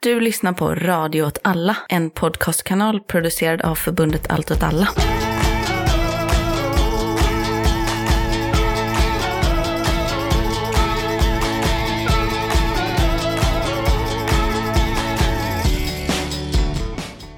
Du lyssnar på Radio åt alla, en podcastkanal producerad av förbundet Allt åt alla.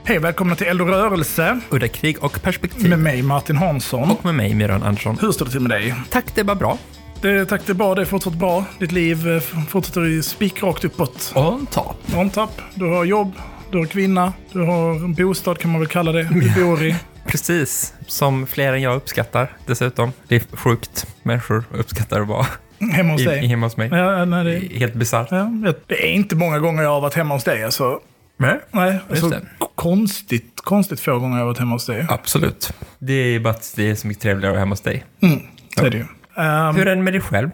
Hej, välkomna till Eld och rörelse Udda krig och perspektiv. med mig Martin Hansson. Och med mig, Myran Andersson. Hur står det till med dig? Tack, det var bra. Det, tack, det är bra. Det är fortsatt bra. Ditt liv eh, fortsätter spikrakt uppåt. On top. On top. Du har jobb, du har kvinna, du har en bostad kan man väl kalla det. Du bor i. Precis, som fler än jag uppskattar dessutom. Det är sjukt. Människor uppskattar att vara Hemma hos i, dig. hemma hos mig. Ja, nej, Det är helt bisarrt. ja, det är inte många gånger jag har varit hemma hos dig. Alltså. Nej, Nej, alltså, konstigt, konstigt få gånger jag har varit hemma hos dig. absolut. Det är bara att det är så mycket trevligare att vara hemma hos dig. Mm, det är det ju. Ehm, Hur är det med dig själv?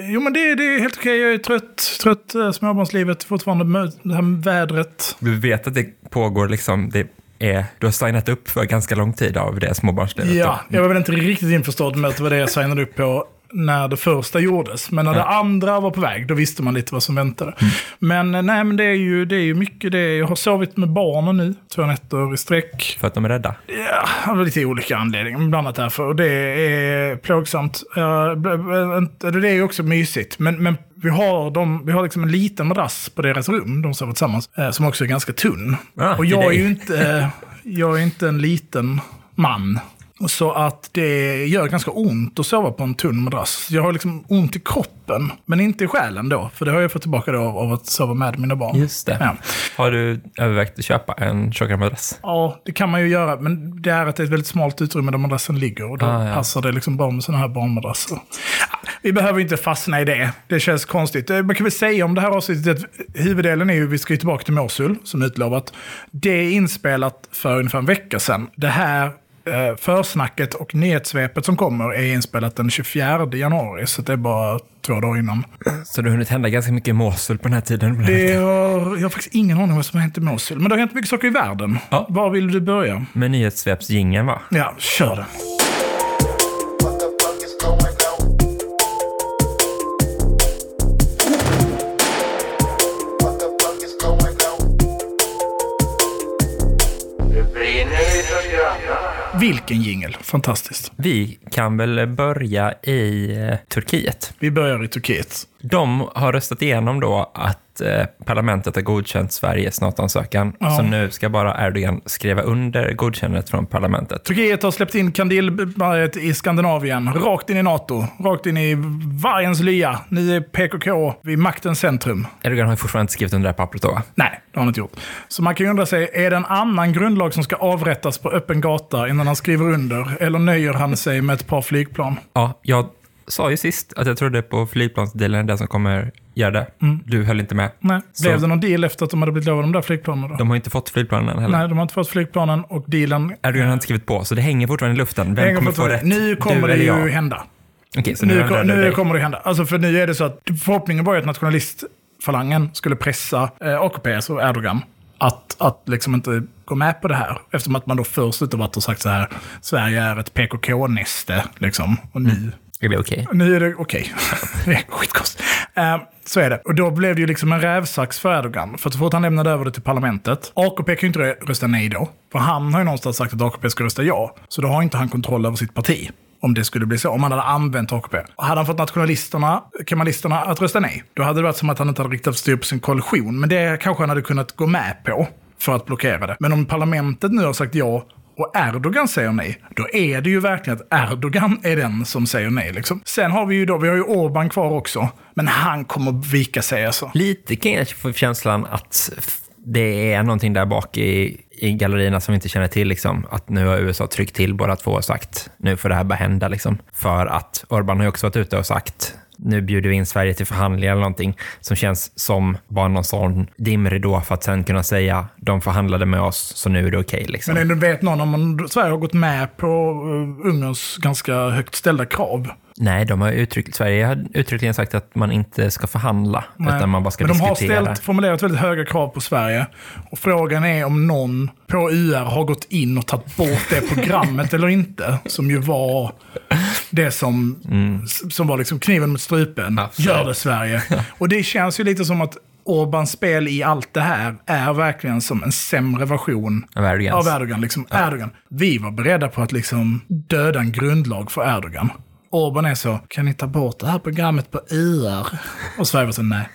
Jo, men det, det är helt okej. Jag är trött. Trött eh, småbarnslivet. Fortfarande det här vädret. Du vet att det pågår liksom, det är, du har signat upp för ganska lång tid av det småbarnslivet. Ja, då. jag var väl inte riktigt införstådd med att det var det jag signade upp på när det första gjordes. Men när det andra var på väg, då visste man lite vad som väntade. Men eh, nej, men det är ju, det är ju mycket det. Jag har sovit med barnen nu, två nätter i sträck. För att de är rädda. Ja, av lite olika anledningar, bland annat därför. Och det är plågsamt. Ja, det är också mysigt. Men, men vi har, dem, vi har liksom en liten madrass på deras rum, de sover tillsammans, eh, som också är ganska tunn. Ah, och jag är ju inte, jag är inte en liten man. Så att det gör ganska ont att sova på en tunn madrass. Jag har liksom ont i kroppen, men inte i själen då. För det har jag fått tillbaka då av att sova med mina barn. Just det. Ja. Har du övervägt att köpa en tjockare madrass? Ja, det kan man ju göra, men det är att det är ett väldigt smalt utrymme där madrassen ligger och då Ah, ja. passar det liksom bra med sådana här barnmadrasser. Vi behöver inte fastna i det. Det känns konstigt. Eh, Man kan väl säga om det här avsnittet att huvuddelen är ju, vi ska ju tillbaka till Mosul, som utlovat. Det är inspelat för ungefär en vecka sedan. Det här försnacket och nyhetssvepet som kommer är inspelat den 24 januari, så det är bara två dagar innan. Så det har hunnit hända ganska mycket i Mosul på den här tiden. Det har, jag har faktiskt ingen aning om vad som har hänt i Mosul, men det har hänt mycket saker i världen. Ja. Var vill du börja? Med nyhetssvepsjingeln va? Ja, kör det. Vilken jingel. Fantastiskt. Vi kan väl börja i eh, Turkiet. Vi börjar i Turkiet. De har röstat igenom då att eh, parlamentet har godkänt Sveriges NATO-ansökan. Ja. Så nu ska bara Erdogan skriva under godkännandet från parlamentet. Turkiet har släppt in Kandilberget i Skandinavien. Rakt in i NATO. Rakt in i vargens lya. Ni är PKK vid maktens centrum. Erdogan har fortfarande inte skrivit under det här pappret då va? Nej, det har han inte gjort. Så man kan ju undra sig, är det en annan grundlag som ska avrättas på öppen gata innan han skriver under? Eller nöjer han sig med ett par flygplan? Ja, jag sa ju sist att jag trodde på flygplansdelen det som kommer göra det. Du höll inte med. Nej. Så- Blev det någon deal efter att de hade blivit lovade de där flygplanen då? De har inte fått flygplanen heller. Nej, de har inte fått flygplanen och dealen... Erdogan har inte skrivit på, så det hänger fortfarande i luften. Vem kommer få rätt? Nu kommer det ju hända. Okej, så nu, Nu, kom, nu kommer det hända. Alltså för nu är det så att förhoppningen var ju att nationalistfalangen skulle pressa eh, AKP, alltså Erdogan, att, att liksom inte gå med på det här. Eftersom att man då först ute varit och sagt så här, Sverige är ett PKK-näste, liksom. Och nu, är det okej? nu är det okej. det är skitkonstigt. Eh, så är det. Och då blev det ju liksom en rävsax för Erdogan. För så fort han lämnade över det till parlamentet, AKP kan ju inte rösta nej då. För han har ju någonstans sagt att AKP ska rösta ja. Så då har inte han kontroll över sitt parti. Om det skulle bli så, om han hade använt AKP. Och hade han fått nationalisterna, kemalisterna att rösta nej, då hade det varit som att han inte hade riktat styr på sin koalition. Men det kanske han hade kunnat gå med på för att blockera det. Men om parlamentet nu har sagt ja och Erdogan säger nej, då är det ju verkligen att Erdogan är den som säger nej. Liksom. Sen har vi ju då, vi har ju Orban kvar också, men han kommer vika sig alltså. Lite kan jag få känslan att det är någonting där bak i, i gallerierna som vi inte känner till. Liksom. Att nu har USA tryckt till båda två och sagt nu får det här bara hända. Liksom. För att Orban har ju också varit ute och sagt nu bjuder vi in Sverige till förhandlingar eller någonting som känns som bara någon sån dimridå för att sen kunna säga de förhandlade med oss så nu är det okej. liksom. Men vet någon om man, Sverige har gått med på eh, Ungerns ganska högt ställda krav? Nej, de har uttryckt, Sverige har uttryckligen sagt att man inte ska förhandla, Nej. utan man bara ska Men de har diskutera. ställt, formulerat väldigt höga krav på Sverige. Och frågan är om någon på UR har gått in och tagit bort det programmet eller inte. Som ju var det som, som var liksom kniven mot strupen. Absolut. Gör det Sverige. Och det känns ju lite som att Orbans spel i allt det här är verkligen som en sämre version Av Erdogans. av Erdogan. Liksom, Erdogan. Vi var beredda på att liksom döda en grundlag för Erdogan. Orban är så, kan ni ta bort det här programmet på IR? Och Sverige var så, nej,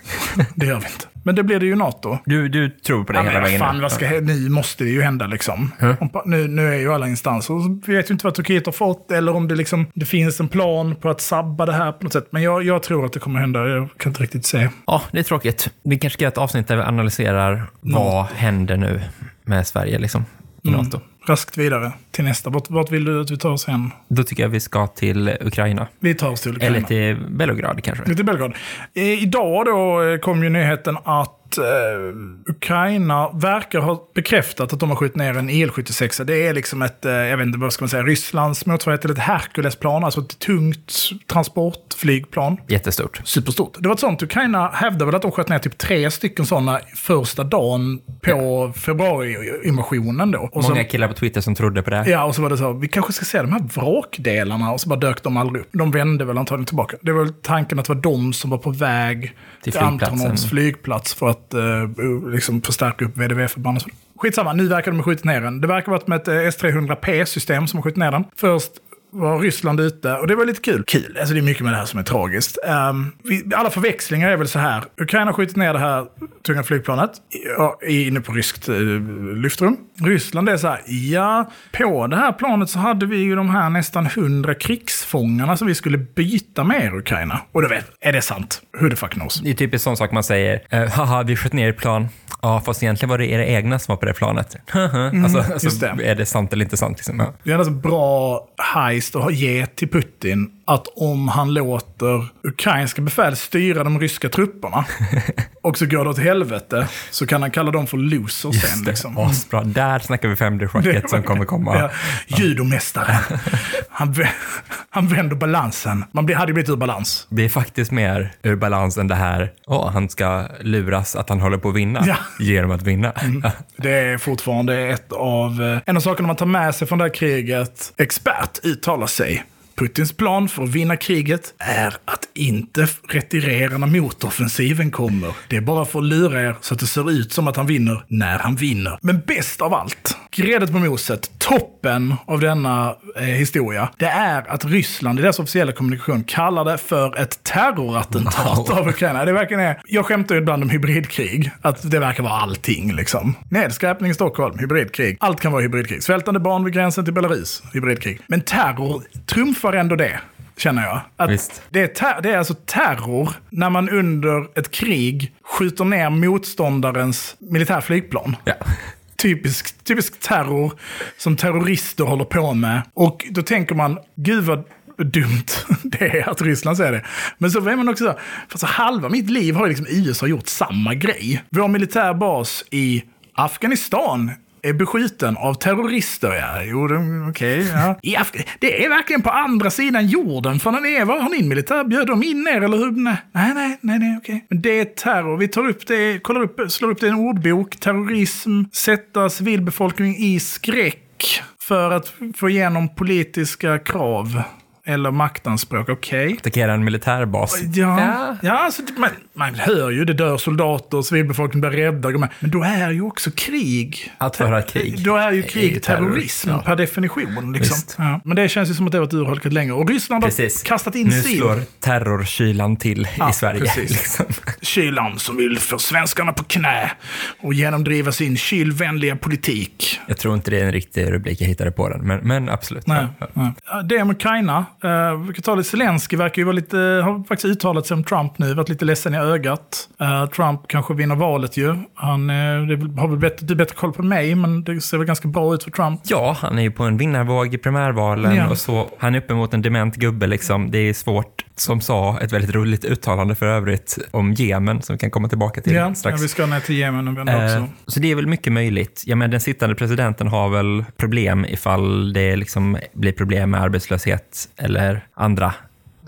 det gör vi inte. Men det blev det ju NATO. Du, du tror på det Ja, hela men vägen? fan, vad ska, nu måste det ju hända liksom. Om pa- Nu, nu är ju alla instanser, vi vet ju inte vad Turkiet har fått eller om det, liksom, det finns en plan på att sabba det här på något sätt. Men jag, jag tror att det kommer hända, jag kan inte riktigt se. Ja, det är tråkigt. Vi kanske ska göra ett avsnitt där vi analyserar vad händer nu med Sverige liksom, Mm. NATO. Raskt vidare till nästa. Vart, vart vill du att vi tar oss hen? Då tycker jag vi ska till Ukraina. Vi tar oss till Ukraina. Eller till Belgrad kanske. Till Belgrad. Eh, idag då eh, kom ju nyheten att eh, Ukraina verkar ha bekräftat att de har skjutit ner en IL-76. Det är liksom ett, eh, jag vet inte vad ska man säga, Rysslands motsvarighet till ett Herculesplan, alltså ett tungt transportflygplan. Jättestort. Superstort. Det var ett sånt, Ukraina hävdade väl att de sköt ner typ tre stycken sådana första dagen på februari-invasionen då. Och så- Många killar på Twitter som trodde på det. Ja, och så var det så, vi kanske ska se de här vrakdelarna och så bara dök de aldrig upp. De vände väl antagligen tillbaka. Det var väl tanken att det var de som var på väg till, flygplatsen. Antonovs flygplats för att eh, liksom förstärka upp VDV-förbanden. Skitsamma, nu verkar de ha skjutit ner den. Det verkar ha varit med ett eh, S300P-system som har skjutit ner den. Först var Ryssland ute och det var lite kul. Kul, alltså det är mycket med det här som är tragiskt. Um, vi, alla förväxlingar är väl så här. Ukraina har skjutit ner det här tunga flygplanet ja, inne på ryskt uh, luftrum. Ryssland är så här, ja, på det här planet så hade vi ju de här nästan hundra krigsfångarna som vi skulle byta med er, Ukraina. Och du vet, är det sant? Who the fuck knows? Det är typiskt sån sak man säger. Eh, haha, vi sköt ner ett plan. Ja, fast egentligen var det era egna som var på det planet. alltså, alltså just det. är det sant eller inte sant? Liksom? Ja. Det är en bra heist att ge till Putin att om han låter ukrainska befäl styra de ryska trupperna och så går det åt helvete så kan han kalla dem för losers sen. Just det, Liksom. asbra. Där snackar vi femdeschacket som kommer komma. Ja, judomästaren. Han, han vänder balansen. Man blir, hade blivit ur balans. Det är faktiskt mer ur balans än det här, åh, han ska luras att han håller på att vinna Ja. genom att vinna. Det är fortfarande ett av, eh, en av sakerna man tar med sig från det här kriget. Expert uttalar sig. Putins plan för att vinna kriget är att inte retirera när motoffensiven kommer. Det är bara för att lura er så att det ser ut som att han vinner när han vinner. Men bäst av allt, gräddet på moset, toppen av denna eh, historia, det är att Ryssland i deras officiella kommunikation kallar det för ett terrorattentat Wow. av Ukraina. Det verkligen är, jag skämtar ju ibland om hybridkrig, att det verkar vara allting liksom. Nedskräpning i Stockholm, hybridkrig. Allt kan vara hybridkrig. Svältande barn vid gränsen till Belarus, hybridkrig. Men terror trumfar ändå det. Känner jag. Att. Det, är det är alltså terror när man under ett krig skjuter ner motståndarens militärflygplan. Ja. Typisk, typisk terror som terrorister håller på med. Och då tänker man, gud vad dumt det är att Ryssland säger det. Men så är man också så, här, halva mitt liv har ju liksom USA gjort samma grej. Vår militärbas i Afghanistan är beskjuten av terrorister. Ja, jo, de- okej. ja. I Af- det är verkligen på andra sidan jorden. För den är, vad har ni en militär? Bjöd de in er eller hur? Nej, nej, nej, nej, nej okej. Men det är terror. Vi tar upp det, kollar upp, slår upp det i en ordbok. Terrorism, sätta civilbefolkning i skräck för att få igenom politiska krav. Eller maktanspråk, okej. Attackera en militärbas. Ja, Ja. ja. alltså, man, man hör ju, det dör soldater, civilbefolkningen blir rädda. Men då är ju också krig. Att föra krig. Då är ju är krig ju terrorism terror, ja. per definition. Liksom. Ja. Men det känns ju som att det har varit urholkat länge. Och Ryssland har Precis. kastat in Nu sin slår terrorkylan till Ja, i Sverige. precis. Liksom. kylan som vill få svenskarna på knä och genomdriva sin kylvänliga politik. Jag tror inte det är en riktig rubrik, jag hittade på den. Men, men absolut. Nej, Ja. nej. Det om Ukraina. Uh, vi kan ta lite Zelensky verkar ju vara lite, har faktiskt uttalat sig om Trump nu, varit lite ledsen i ögat. Eh, Trump kanske vinner valet ju. Han eh, det har väl bättre, du bättre koll på mig, men det ser väl ganska bra ut för Trump. Ja, han är ju på en vinnarvåg i primärvalen Ja. och så. Han är uppemot en dement gubbe liksom. Det är svårt. Som sa ett väldigt roligt uttalande för övrigt om Jemen som vi kan komma tillbaka till Ja, strax. ja, vi ska ner till Jemen och vända Eh, också. Så det är väl mycket möjligt. Ja, men den sittande presidenten har väl problem ifall det liksom blir problem med arbetslöshet eller andra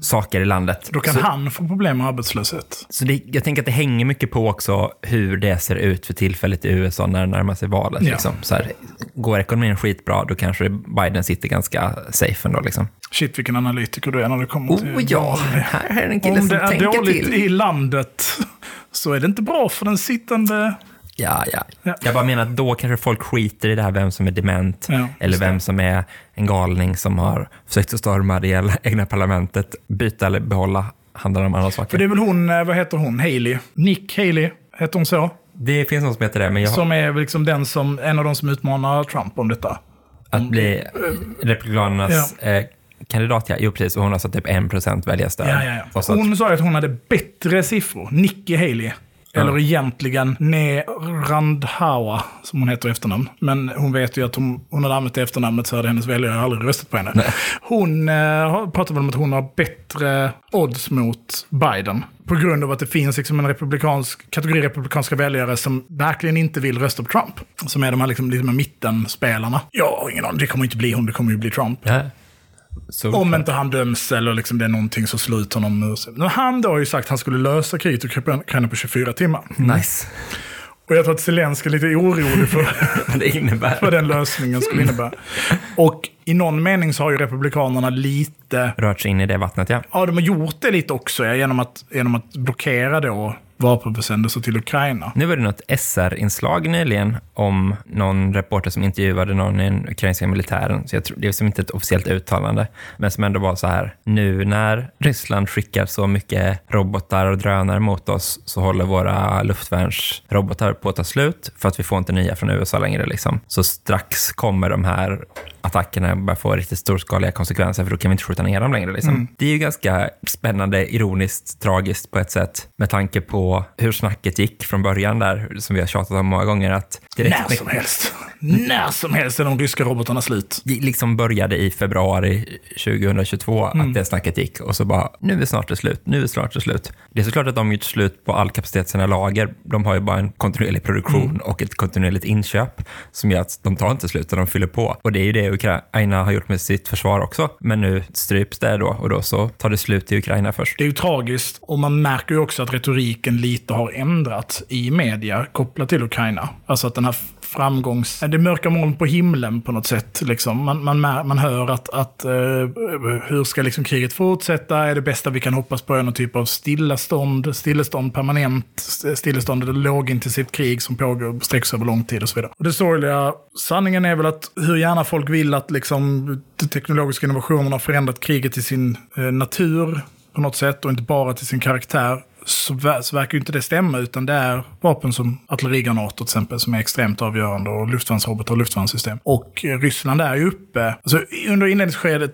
saker i landet. Då kan så, han få problem med arbetslöshet. så det, jag tänker att det hänger mycket på också hur det ser ut för tillfället i USA när det närmar sig valet. Ja. Liksom. Så här, går ekonomin skitbra, då kanske Biden sitter ganska safe ändå. Liksom. Shit vilken analytiker du är när det kommer till Oh ja, här är en kille Om som det är tänker dåligt till. i landet så är det inte bra för den sittande... Ja, ja. Ja. Jag bara menar att då kanske folk skiter i det här vem som är dement Ja, eller vem som är en galning som har försökt att storma det egna- parlamentet. Byta eller behålla handlar om andra För saker. det är väl hon, eh, vad heter hon, Haley? Nick Haley, heter hon så? Det finns någon som heter det, men jag Som är liksom den som, en av de som utmanar Trump om detta. att bli Republikanernas eh, kandidat, ja. Jo, precis. Och hon har satt typ 1% väljarstöd. Ja, ja, ja. Så att- Hon sa att hon hade bättre siffror. Nikki Haley. Eller egentligen Ne Randhawa, som hon heter i efternamn. Men hon vet ju att hon, hon hade använt det efternamnet så hade hennes väljare aldrig röstat på henne. Hon eh, pratar väl om att hon har bättre odds mot Biden. På grund av att det finns liksom en republikansk, kategori republikanska väljare som verkligen inte vill rösta på Trump. Som är de här liksom, liksom mittenspelarna. Jag har ingen aning, det kommer inte bli hon, det kommer ju bli Trump. Ja. Så, Om inte han döms eller liksom det är någonting som slår ut honom. Men han då har ju sagt att han skulle lösa kriget i Ukraina på 24 timmar. Nice. Och jag tror att Zelenskyj är lite orolig för vad den lösningen skulle innebära. Och i någon mening så har ju Republikanerna lite, Rört sig in i det vattnet, ja. ja de har gjort det lite också ja, genom, att, genom att blockera då vapenförsändelser till Ukraina. Nu var det något SR-inslag nyligen om någon reporter som intervjuade någon i den ukrainska militären. Så jag tror, det är som inte ett officiellt uttalande, men som ändå var så här. Nu när Ryssland skickar så mycket robotar och drönare mot oss så håller våra luftvärnsrobotar på att ta slut för att vi får inte nya från USA längre. Liksom. Så strax kommer de här attackerna börja få riktigt storskaliga konsekvenser för då kan vi inte skjuta ner dem längre. Liksom. Det är ju ganska spännande, ironiskt, tragiskt på ett sätt med tanke på hur snacket gick från början där, som vi har tjatat om många gånger, att direkt När som helst. När som helst är de ryska robotarna slut. det liksom började i februari 2022 att det snacket gick och så bara, nu är snart det slut, nu är snart det slut. Det är såklart att de har gjort slut på all kapacitet i sina lager. De har ju bara en kontinuerlig produktion och ett kontinuerligt inköp som gör att de tar inte slut, utan de fyller på. Och det är ju det Ukraina har gjort med sitt försvar också. Men nu stryps det då och då så tar det slut i Ukraina först. Det är ju tragiskt och man märker ju också att retoriken lite har ändrats i media kopplat till Ukraina. Alltså att den här framgångs... Det är mörka moln på himlen på något sätt. Liksom. Man, man, man hör att, att eh, hur ska liksom kriget fortsätta? Är det bästa vi kan hoppas på är någon typ av stillastånd, stillestånd permanent, stillestånd eller lågintensivt krig som pågår, sträcker över lång tid och så vidare. Och det sorgliga, sanningen är väl att hur gärna folk vill att liksom, de teknologiska innovationerna har förändrat kriget till sin eh, natur på något sätt och inte bara till sin karaktär så, ver- så verkar ju inte det stämma, utan det är vapen som artillerigranater till exempel som är extremt avgörande och luftvärnsrobotar och luftvärnssystem. Och eh, Ryssland är ju uppe, alltså under inledningsskedet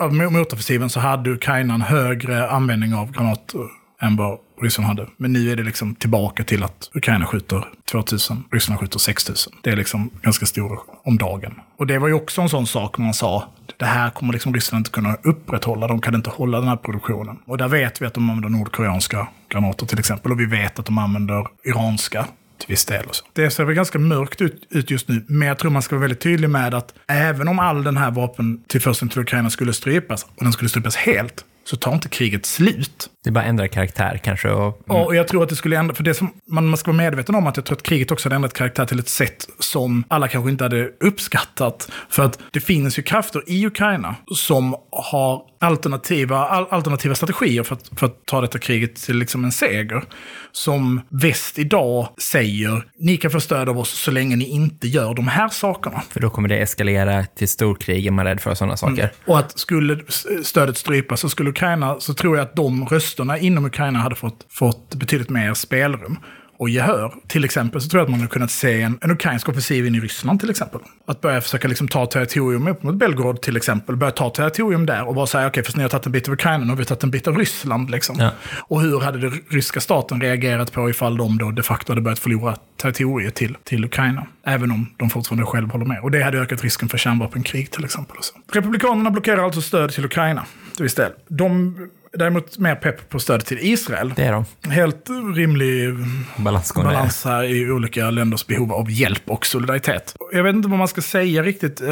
av motoffensiven så hade Ukraina en högre användning av granater än vad Ryssland hade. Men nu är det liksom tillbaka till att Ukraina skjuter 2000, Ryssland skjuter 6000. Det är liksom ganska stor om dagen. Och det var ju också en sån sak man sa, det här kommer liksom Ryssland inte kunna upprätthålla, de kan inte hålla den här produktionen. Och där vet vi att de använder nordkoreanska granater till exempel, och vi vet att de använder iranska till viss del. Och så. Det ser väl ganska mörkt ut, ut just nu, men jag tror man ska vara väldigt tydlig med att även om all den här vapentillförseln till Ukraina skulle strypas, och den skulle strypas helt, så tar inte kriget slut. Det bara ändrar karaktär kanske och Ja, och jag tror att det skulle ändra, för det som man, man ska vara medveten om att jag tror att kriget också hade ändrat karaktär till ett sätt som alla kanske inte hade uppskattat. För att det finns ju krafter i Ukraina som har alternativa, al, alternativa strategier för att, för att ta detta kriget till liksom en seger. Som väst idag säger, ni kan få stöd av oss så länge ni inte gör de här sakerna. för då kommer det eskalera till storkrig, är man rädd för sådana saker. Och att skulle stödet strypas så skulle Ukraina, så tror jag att de rösterna inom Ukraina hade fått, fått betydligt mer spelrum och gehör. Till exempel så tror jag att man hade kunnat se en, en ukrainsk offensiv in i Ryssland till exempel. Att börja försöka liksom ta territorium upp mot Belgrad till exempel. Börja ta territorium där och bara säga okej, fast ni har tagit en bit av Ukraina, nu har vi tagit en bit av Ryssland. Liksom. Ja. Och hur hade den ryska staten reagerat på ifall de då de facto hade börjat förlora territoriet till, till Ukraina? Även om de fortfarande själv håller med. Och det hade ökat risken för kärnvapenkrig till exempel. Republikanerna blockerar alltså stöd till Ukraina till viss del. De däremot mer pepp på stöd till Israel. Det är de. Helt rimlig Balansgång balans här i olika länders behov av hjälp och solidaritet. Jag vet inte vad man ska säga riktigt. Eh,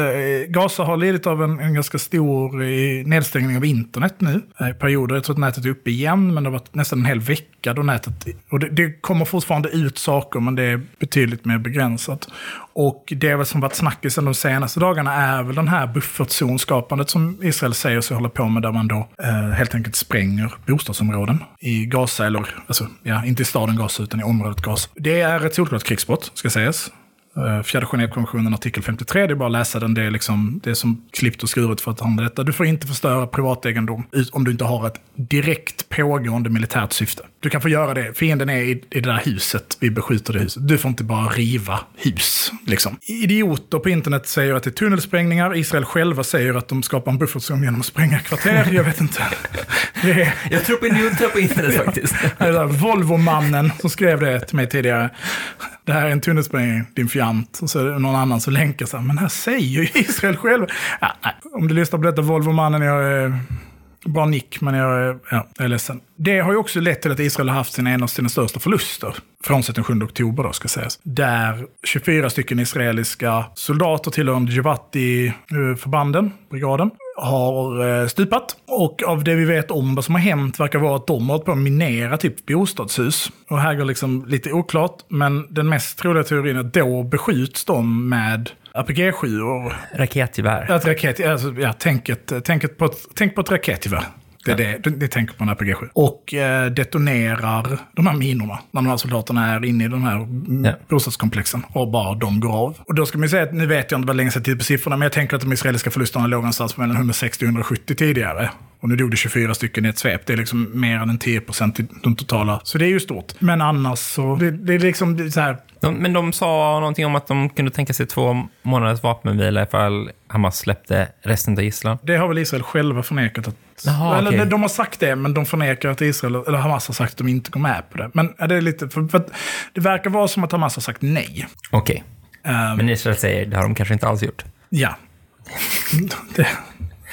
Gaza har lidit av en, en ganska stor eh, nedstängning av internet nu. eh, I perioder. Jag tror att nätet är uppe igen, men det har varit nästan en hel vecka då nätet... Och det, det kommer fortfarande ut saker, men det är betydligt mer begränsat. Och det väl som varit snackisen de senaste dagarna är väl den här buffertzonskapandet som Israel säger sig hålla på med, där man då eh, helt enkelt spränger bostadsområden i Gaza, eller alltså, ja, inte i staden Gaza utan i området Gaza. Det är ett solklart krigsbrott, ska sägas. Eh, Fjärde Genèvekonventionen, artikel 53, det är bara att läsa den. Det är, liksom, det är som klippt och skuret för att handla detta. Du får inte förstöra privategendom om du inte har ett direkt pågående militärt syfte. Du kan få göra det. Fienden är i, i det där huset. Vi beskjuter det huset. Du får inte bara riva hus. Liksom. Idioter på internet säger att det är tunnelsprängningar. Israel själva säger att de skapar en buffertzon genom att spränga kvarter. Jag vet inte. Är, Jag tror på njuta på internet faktiskt. där Volvo-mannen som skrev det till mig tidigare. Det här är en tunnelsprängning, din fjant. Och så är det någon annan som länkar så här, men här säger ju Israel själv. Ja. Om du lyssnar på detta Volvo-mannen, jag är bra nick, men jag är, ja, jag är ledsen. Det har ju också lett till att Israel har haft sina, en av sina största förluster. Frånsett den 7 oktober då, ska sägas. Där 24 stycken israeliska soldater tillhörande Jevati-förbanden, brigaden, har eh, stupat. Och av det vi vet om vad som har hänt verkar vara att de har hållit på att minera typ bostadshus. Och här går liksom lite oklart, men den mest troliga teorin är att då beskjuts de med RPG-7 Raketgevär. ett raket, alltså, ja, tänk, ett, tänk, på ett, tänk på ett raketgevär. Det är det, det, det tänker på en RPG-7. Och eh, detonerar de här minorna när de här soldaterna är inne i de här Ja. bostadskomplexen. Och bara de går av. Och då ska man ju säga att, nu vet jag inte vad länge sedan tittade på siffrorna, men jag tänker att de israeliska förlusterna låg någonstans mellan 160 och 170 tidigare. Och nu dog det 24 stycken i ett svep. Det är liksom mer än en 10 procent i de totala. Så det är ju stort. Men annars så, det, det är liksom det är så här, De, men de sa någonting om att de kunde tänka sig två månaders vapenvila ifall Hamas släppte resten av gisslan. Det har väl Israel själva förnekat att... Jaha, eller, okej. De har sagt det, men de förnekar att Israel, eller Hamas har sagt att de inte går med på det. Men är det lite... För, för det verkar vara som att Hamas har sagt nej. Okej. Ehm, Men Israel säger det har de kanske inte alls gjort. Ja. det,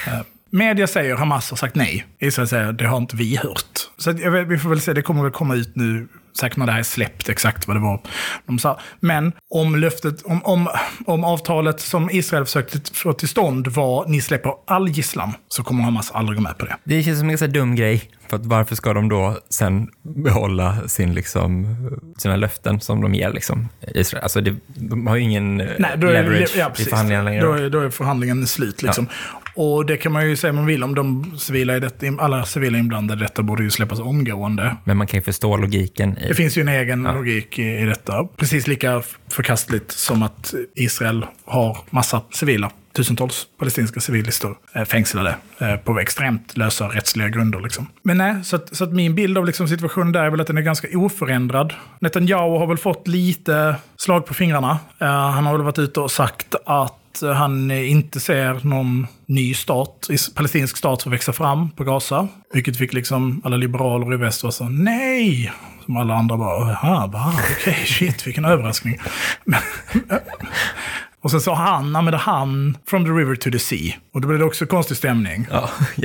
eh, media säger Hamas har sagt nej. Israel säger det har inte vi hört. Så vet, vi får väl se, det kommer väl komma ut nu, säkert när det här är släppt, exakt vad det var de sa. Men om löftet, om, om, om avtalet som Israel försökte få till stånd var ni släpper all gisslan, så kommer Hamas aldrig gå med på det. Det känns som en ganska dum grej. För att varför ska de då sen behålla sin, liksom, sina löften som de ger? Liksom, Israel? Alltså det, de har ju ingen eh, Nej, då är, leverage ja, i förhandlingarna längre. Då är, då är förhandlingen slut. Liksom. Och det kan man ju säga man vill om de civila i detta, alla civila inblandade. Detta borde ju släppas omgående. Men man kan ju förstå logiken i... Det finns ju en egen logik i, i detta. Precis lika förkastligt som att Israel har massa civila, tusentals palestinska civilister eh, fängslade eh, på extremt lösa rättsliga grunder. Liksom. Men nej, så att, så att min bild av liksom situationen där är väl att den är ganska oförändrad. Netanyahu har väl fått lite slag på fingrarna. Eh, han har väl varit ute och sagt att han inte ser någon ny stat, palestinsk stat som växer fram på Gaza. Vilket fick liksom alla liberaler i väst att så nej! Som alla andra bara, jaha, bara, okej, shit, vilken överraskning. Men- och sen sa han, använde han from the river to the sea. Och då blev det också konstig stämning. Ja,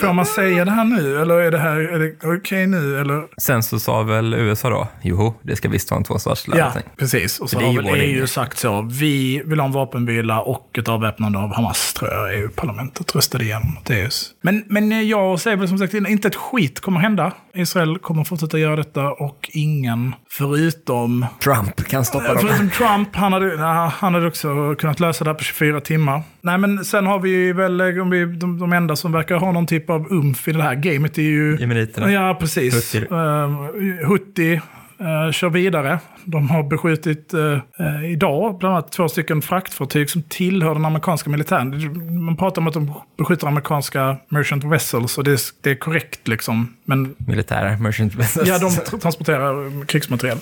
Får man säga det här nu? Eller är det här okej nu? Eller? Sen så sa väl USA då, jo, det ska visst vara en Ja, tvåstatslösning. precis. Och så har väl EU sagt så. Vi vill ha en vapenvila och ett avväpnande av Hamas, tror jag EU-parlamentet röstade igenom. Det är så. men, men jag säger väl som sagt inte ett skit kommer hända. Israel kommer fortsätta göra detta och ingen förutom Trump kan stoppa dem. Förutom Trump, han hade, han hade också kunnat lösa det här på 24 timmar. Nej, men sen har vi ju väl om vi, de, de enda som verkar ha någon typ av umf i det här gamet är ju... Jemeniterna. Ja, precis. Houthi. Uh, Houthi eh, kör vidare. De har beskjutit uh, idag bland annat två stycken fraktfartyg som tillhör den amerikanska militären. Man pratar om att de beskjuter amerikanska merchant vessels och det är, det är korrekt liksom. Men Militära merchant vessels. Ja, de tr- transporterar krigsmateriel.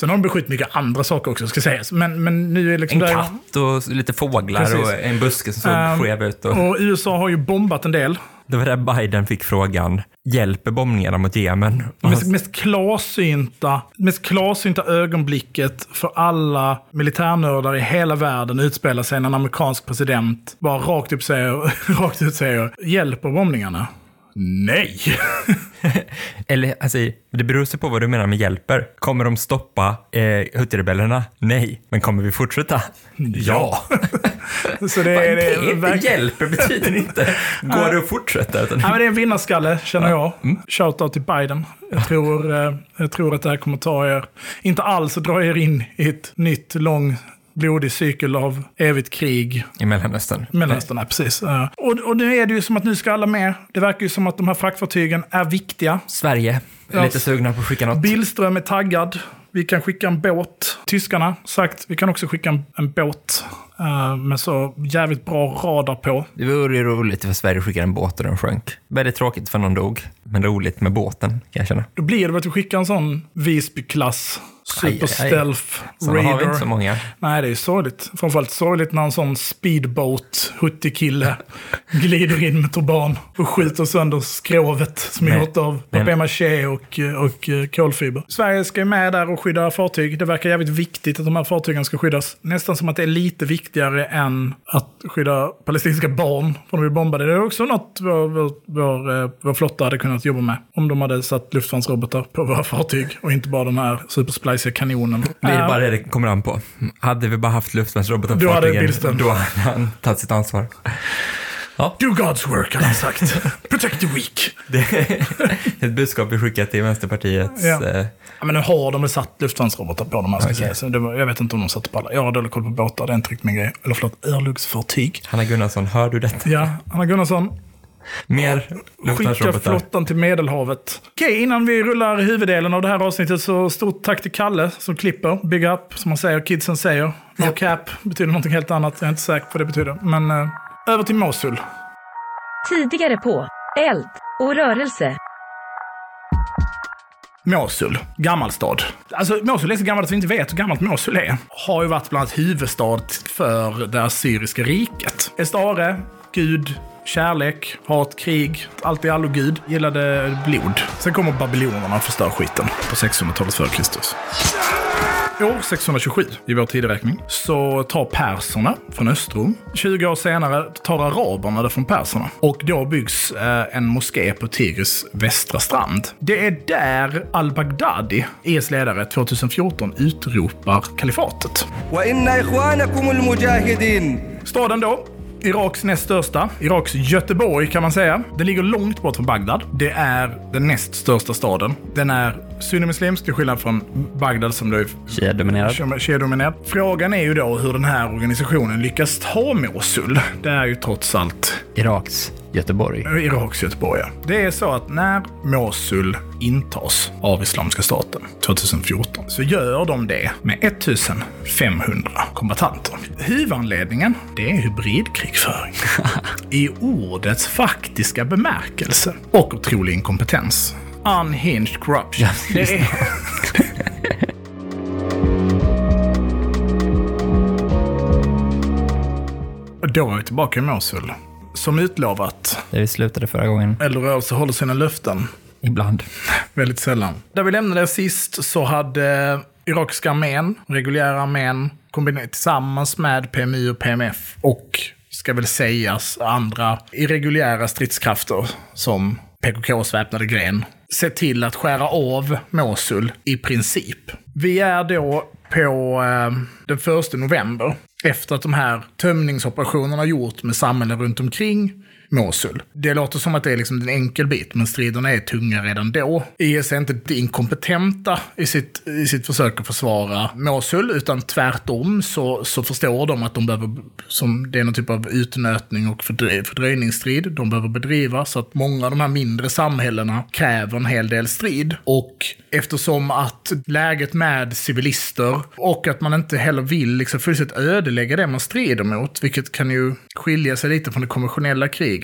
Sen har de beskjutit mycket andra saker också, ska sägas. Men, men nu är liksom En där- katt och lite fåglar Precis. och en buske som såg Ehm, skev ut. Och... Och USA har ju bombat en del. Det var där Biden fick frågan, hjälper bombningarna mot Jemen? Och Mest, mest, klarsynta, mest klarsynta ögonblicket för alla militärnördar i hela världen utspelar sig när en amerikansk president bara rakt, upp säger, rakt ut säger hjälper bombningarna? Nej! Eller, alltså, det beror sig på vad du menar med hjälper. Kommer de stoppa eh, Houthi-rebellerna? Nej. Men kommer vi fortsätta? Ja. Så det är, det det? Hjälper betyder inte, går det att fortsätta? Utan, Ja, men det är en vinnarskalle, känner jag. Mm. Shoutout till Biden. Jag tror, eh, jag tror att det här kommer ta er, inte alls dra er in i ett nytt lång blodig cykel av evigt krig. I Mellanöstern. Mellanöstern, nej, precis. Och, och nu är det ju som att nu ska alla med. Det verkar ju som att de här fraktfartygen är viktiga. Sverige. är Ja. Lite sugna på att skicka något. Billström är taggad. Vi kan skicka en båt. Tyskarna sagt, vi kan också skicka en, en båt eh, med så jävligt bra radar på. Det vore ju roligt för Sverige skickade en båt och den sjönk. Väldigt tråkigt för någon dog, men roligt med båten kan jag känna. Då blir det väl att vi skickar en sån Visby-klass Super. Stealth Sådana har vi inte så många. Nej, det är sorgligt. Framförallt sorgligt när en sån speedboat, huttig-kille, glider in med turban och skjuter sönder skrovet som är gjort av papier-maché och, och eh, kolfiber. Sverige ska ju med där och skydda fartyg. Det verkar jävligt viktigt att de här fartygen ska skyddas. Nästan som att det är lite viktigare än att skydda palestinska barn från att bli bombade. Det är också något vår, vår, vår, eh, vår flotta hade kunnat jobba med. Om de hade satt luftvärnsrobotar på våra fartyg och inte bara de här superspliciga kanonen. Det Äh, bara det det kommer an på. Hade vi bara haft luftvärnsrobotar på Då hade fartygen, då hade han tagit sitt ansvar. Do God's work, har han sagt. Protect the weak. Det är ett budskap vi skickar till Vänsterpartiets... Ja. eh, Ja, men nu har de väl satt luftvärnsrobotar på dem här, ska jag Okej. säga. Så det var, jag vet inte om de satte på alla. Jag har dålig koll på båtar, det är inte riktigt min grej. Eller förlåt, örlogsfartyg. Hanna Gunnarsson, hör du detta? Ja, Anna Gunnarsson, Mer skicka flottan till Medelhavet. Okej, innan vi rullar huvuddelen av det här avsnittet så stort tack till Kalle som klipper. Big up, som man säger, kidsen säger. No Ja. cap betyder någonting helt annat, jag är inte säker på vad det betyder. Men eh, över till Mosul. Tidigare på Eld och rörelse. Mosul, gammal stad. Alltså Mosul är så gammalt att vi inte vet hur gammalt Mosul är. Har ju varit bland annat huvudstad för det assyriska riket. Estare, gud, kärlek, hat, krig, allt i allo gud. Gillade blod. Sen kommer babylonerna och förstör skiten på 600-talet före Kristus. År 627 i vår tideräkning så tar perserna från Östrom. 20 år senare tar araberna det från perserna. Och då byggs eh, en moské på Tigris västra strand. Det är där al-Baghdadi, IS ledare, 2014 utropar kalifatet. Staden då Iraks näst största. Iraks Göteborg kan man säga. Den ligger långt bort från Bagdad. Det är den näst största staden. Den är sunnimuslimsk till skillnad från Bagdad som då är. Shia-dominerad. Frågan är ju då hur den här organisationen lyckas ta Mosul. Det är ju trots allt Iraks Göteborg. Iraks Göteborg. ja. Det är så att när Mosul intas av Islamiska staten 2014 så gör de det med 1500 kombatanter. Huvudanledningen, det är hybridkrigföring. I ordets faktiska bemärkelse. Och otrolig inkompetens. Unhinged corruption. Det är... Då är vi tillbaka i Mosul. Som utlovat, Där vi slutade förra gången. Eldrörelse håller sina löften. Ibland. Väldigt sällan. Där vi lämnade sist så hade irakiska armén, reguljära armén, kombinerat tillsammans med PMI och PMF och ska väl sägas andra irreguljära stridskrafter som PKKs väpnade gren, se till att skära av Mosul i princip. Vi är då på eh, den första november efter att de här tömningsoperationerna gjort med samhällen runt omkring Mosul. Det låter som att det är liksom en enkel bit, men striderna är tunga redan då. IS är inte inkompetenta i sitt, i sitt försök att försvara Mosul, utan tvärtom så, så förstår de att de behöver, som det är någon typ av utnötning och fördröj, fördröjningsstrid de behöver bedriva, så att många av de här mindre samhällena kräver en hel del strid. Och eftersom att läget med civilister och att man inte heller vill liksom fullständigt ödelägga det man strider mot, vilket kan ju skilja sig lite från det konventionella kriget,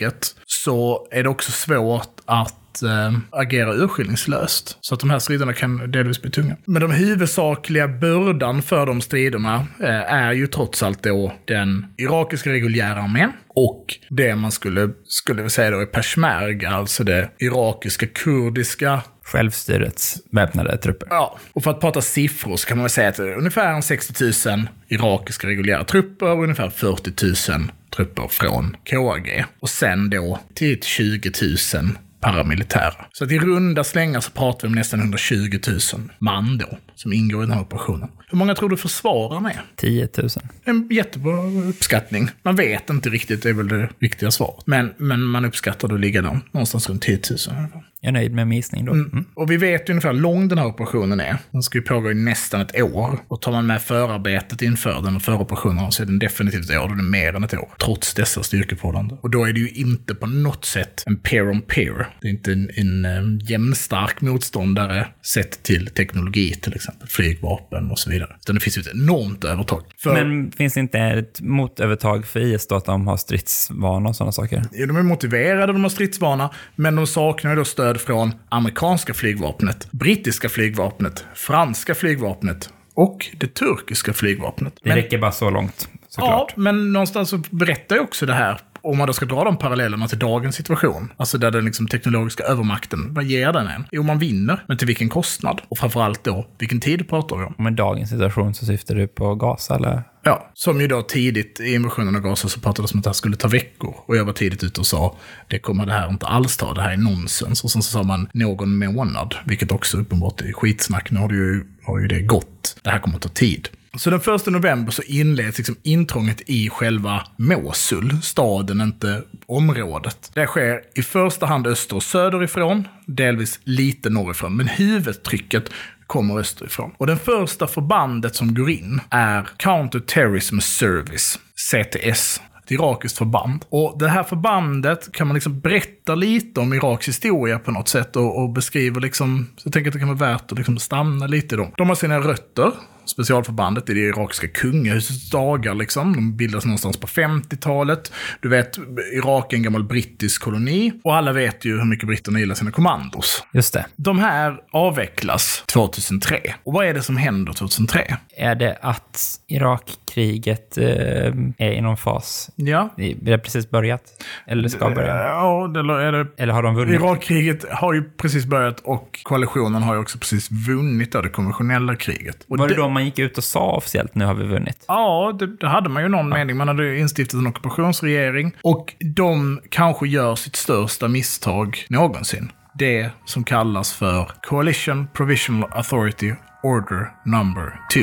så är det också svårt att eh, agera urskillningslöst. Så att de här striderna kan delvis bli tunga. Men de huvudsakliga bördan för de striderna eh, är ju trots allt då den irakiska reguljära armén och det man skulle, skulle säga då är peshmerga, alltså det irakiska kurdiska Självstyrets väpnade trupper. Ja, och för att prata siffror så kan man väl säga att det är ungefär 60 000 irakiska reguljära trupper och ungefär 40 000 trupper från KAG. Och sen då till 20 000 paramilitära. Så att i runda slängar så pratar vi om nästan 120 000 man då, som ingår i den här operationen. Hur många tror du försvararna är? 10 000. En jättebra uppskattning. Man vet inte riktigt, det är väl det riktiga svaret. Men, men man uppskattar det att ligga någonstans runt 10 000 i alla fall. Jag är nöjd med min gissning då. Mm. Och vi vet ju ungefär hur lång den här operationen är. Den ska ju pågå i nästan ett år. Och tar man med förarbetet inför den och föroperationen så är den definitivt ett år. Då är det mer än ett år. Trots dessa styrkeförhållanden. Och då är det ju inte på något sätt en peer on peer. Det är inte en, en eh, jämnstark motståndare sett till teknologi till exempel. Flygvapen och så vidare. Utan det finns ju ett enormt övertag. För, Men finns det inte ett motövertag för IS då att de har stridsvana och sådana saker? Ja, de är motiverade, de har stridsvana, men de saknar ju då stöd från amerikanska flygvapnet, brittiska flygvapnet, franska flygvapnet och det turkiska flygvapnet. Det Men, räcker bara så långt, ja, såklart. men någonstans så berättar ju också det här om man då ska dra de parallellerna till dagens situation, alltså där den liksom teknologiska övermakten, vad ger den en? Jo, man vinner, men till vilken kostnad? Och framförallt då, vilken tid pratar vi om? Med dagens situation så syftar du på Gaza eller? Ja, som ju då tidigt i invasionen av Gaza så pratades om att det här skulle ta veckor. Och jag var tidigt ute och sa, det kommer det här inte alls ta, det här är nonsens. Och sen så sa man någon månad, vilket också uppenbart är skitsnack. Nu har, det ju, har ju det gått. Det här kommer att ta tid. Så den första november så inleds liksom intrånget i själva Mosul, staden, inte området. Det sker i första hand öster och söderifrån, delvis lite norrifrån, men huvudtrycket kommer österifrån. Och den första förbandet som går in är Counter Terrorism Service, CTS. Ett irakiskt förband. Och det här förbandet kan man liksom berätta lite om Iraks historia på något sätt och, och beskriver liksom, så jag tänker att det kan vara värt att liksom stanna lite i dem. De har sina rötter, specialförbandet i det irakiska kungahusets dagar. Liksom. De bildas någonstans på 50-talet. Du vet, Irak är en gammal brittisk koloni och alla vet ju hur mycket britterna gillar sina kommandos. Just det. De här avvecklas 2003. Och vad är det som händer 2003? Är det att Irakkriget eh, är i någon fas? Ja. Det har precis börjat? Eller ska börja? Ja, eller är det... Eller har de vunnit? Irakkriget har ju precis börjat och koalitionen har ju också precis vunnit då, det konventionella kriget. Och Var det då man gick ut och sa officiellt nu har vi vunnit? Ja, det, det hade man ju någon mening. Man hade ju instiftat en ockupationsregering. Och de kanske gör sitt största misstag någonsin. Det som kallas för Coalition Provisional Authority Order Number 2.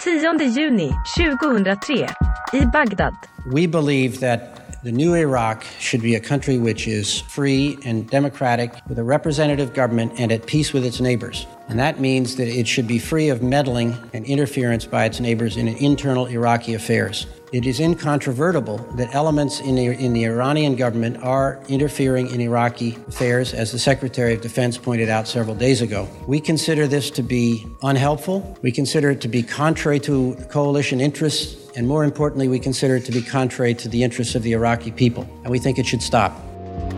10 juni 2003 i Bagdad. We believe that the new Iraq should be a country which is free and democratic, with a representative government and at peace with its neighbors. And that means that it should be free of meddling and interference by its neighbors in internal Iraqi affairs. It is incontrovertible that elements in the, in the Iranian government are interfering in Iraqi affairs, as the Secretary of Defense pointed out several days ago. We consider this to be unhelpful. We consider it to be contrary to coalition interests. And more importantly, we consider it to be contrary to the interests of the Iraqi people. And we think it should stop.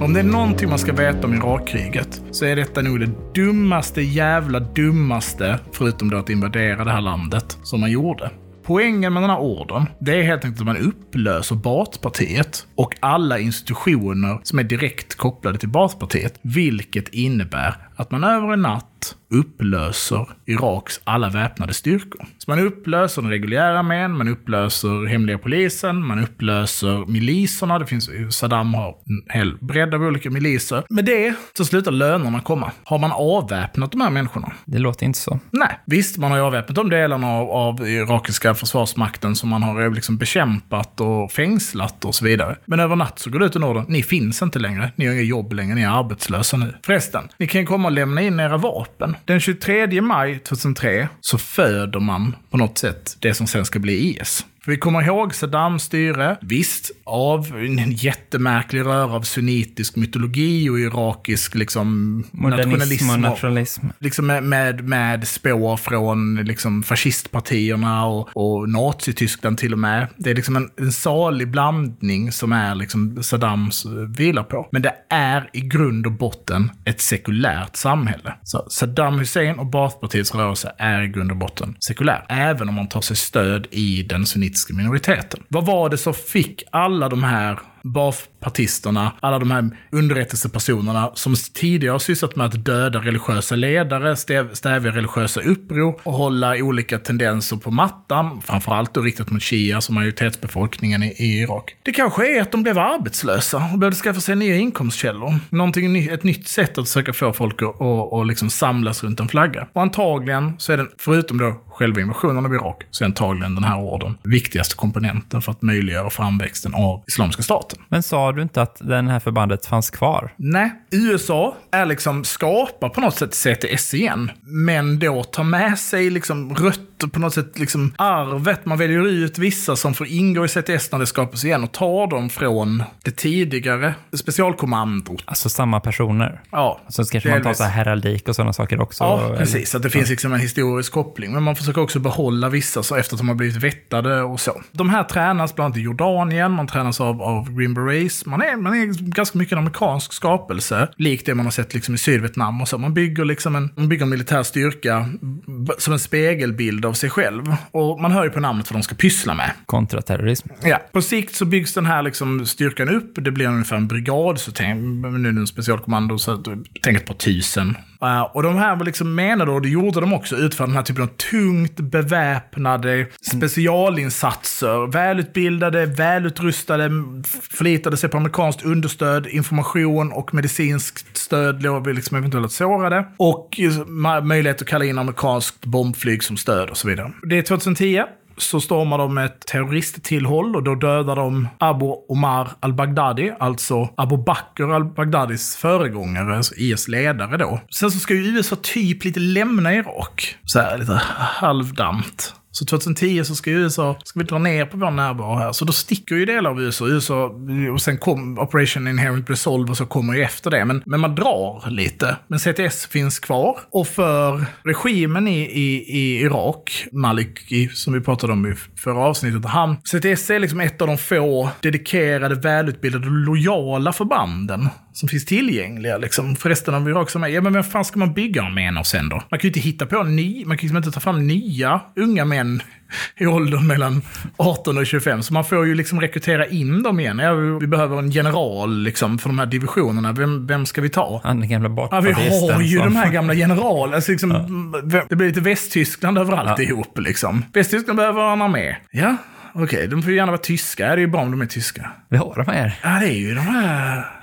Om det är någonting man ska veta om Irakkriget så är detta nog det dummaste jävla dummaste, förutom då att invadera det här landet, som man gjorde. Poängen med den här ordern, det är helt enkelt att man upplöser Baathpartiet och alla institutioner som är direkt kopplade till Baathpartiet. Vilket innebär att man över en natt upplöser Iraks alla väpnade styrkor. Så man upplöser den reguljära armén, man upplöser hemliga polisen, man upplöser miliserna. Det finns, Saddam har en hel bredd av olika miliser. Med det så slutar lönerna komma. Har man avväpnat de här människorna? Det låter inte så. Nej, visst, man har ju avväpnat de delarna av, av irakiska försvarsmakten som man har liksom bekämpat och fängslat och så vidare. Men över natt så går det ut en order. Ni finns inte längre. Ni har inga jobb längre. Ni är arbetslösa nu. Förresten, ni kan komma lämna in era vapen. Den 23 maj 2003 så föder man på något sätt det som sen ska bli IS. För vi kommer ihåg Saddams styre, visst, av en jättemärklig röra av sunnitisk mytologi och irakisk liksom, Modernism nationalism. och och- nationalism. liksom med, med, med spår från liksom fascistpartierna och, och Nazityskland till och med. Det är liksom en, en salig blandning som är liksom Saddams eh, vilar på. Men det är i grund och botten ett sekulärt samhälle. Så Saddam Hussein och Baathpartiets rörelse är i grund och botten sekulär. Även om man tar sig stöd i den sunnitiska minoriteten. Vad var det som fick alla de här Baath-partisterna, alla de här underrättelsepersonerna som tidigare har sysslat med att döda religiösa ledare, stävja religiösa uppror och hålla olika tendenser på mattan, framförallt då riktat mot shia som majoritetsbefolkningen i, Irak. Det kanske är att de blev arbetslösa och behövde skaffa sig nya inkomstkällor. Någonting, ett nytt sätt att försöka få folk att, och, att liksom samlas runt en flagga. Och antagligen så är den, förutom då själva invasionen av Irak så är antagligen den här orden viktigaste komponenten för att möjliggöra framväxten av Islamiska staten. Men sa du inte att den här förbandet fanns kvar? Nej, USA är liksom skapar på något sätt CTS igen. Men då tar med sig liksom rötter, på något sätt liksom arvet. Man väljer ut vissa som får ingå i CTS när det skapas igen och tar dem från det tidigare specialkommandot. Alltså samma personer? Ja, Så kanske man tar delvis. så här heraldik och sådana saker också? Ja, eller? precis. Att det finns liksom en historisk koppling. Men man försöker också behålla vissa så efter att de har blivit vettade och så. De här tränas bland annat i Jordanien, man tränas av, av Green Berets. Man är, man är ganska mycket en amerikansk skapelse, likt det man har sett liksom i Sydvietnam och så. Man bygger liksom en, man bygger en militär styrka som en spegelbild av sig själv. Och man hör ju på namnet vad de ska pyssla med. Kontraterrorism? Ja, på sikt så byggs den här liksom styrkan upp. Det blir ungefär en brigad, så tänk, nu är det en specialkommando, så tänk ett par tusen. Uh, och de här var liksom menade, och det gjorde de också, utföra den här typen av tungt beväpnade specialinsatser. Välutbildade, välutrustade, förlitade sig på amerikanskt understöd, information och medicinskt stöd låg liksom eventuellt sårade. Och möjlighet att kalla in amerikanskt bombflyg som stöd och så vidare. Det är 2010 så stormar de ett terroristtillhåll och då dödar de Abu Omar al-Baghdadi, alltså Abu Bakr al-Baghdadis föregångare, alltså IS ledare då. Sen så ska ju USA typ lite lämna Irak, så här lite halvdant. Så 2010 så ska ju USA, ska vi dra ner på vår närvaro här. Så då sticker ju delar av USA. USA och sen kom Operation Inherent Resolve och så kommer ju efter det. Men, men man drar lite. Men CTS finns kvar. Och för regimen i, i, i Irak, Maliki, som vi pratade om i förra avsnittet, han, CTS är liksom ett av de få dedikerade, välutbildade, lojala förbanden som finns tillgängliga liksom, för resten av Irak som är. Ja, men vem fan ska man bygga armén av sen då? Man kan ju inte hitta på ny, man kan liksom inte ta fram nya unga män i åldern mellan 18 och 25. Så man får ju liksom rekrytera in dem igen. Ja, vi behöver en general liksom för de här divisionerna. Vem, vem ska vi ta? Han den gamla Ja, vi har ju de här gamla generalerna. Alltså, liksom, Det blir lite Västtyskland överallt ihop. Liksom. Västtyskland behöver en armé. Ja, okej. de får ju gärna vara tyska. Ja, det är ju bra om de är tyska. Vi har de här. Ja, det är ju de här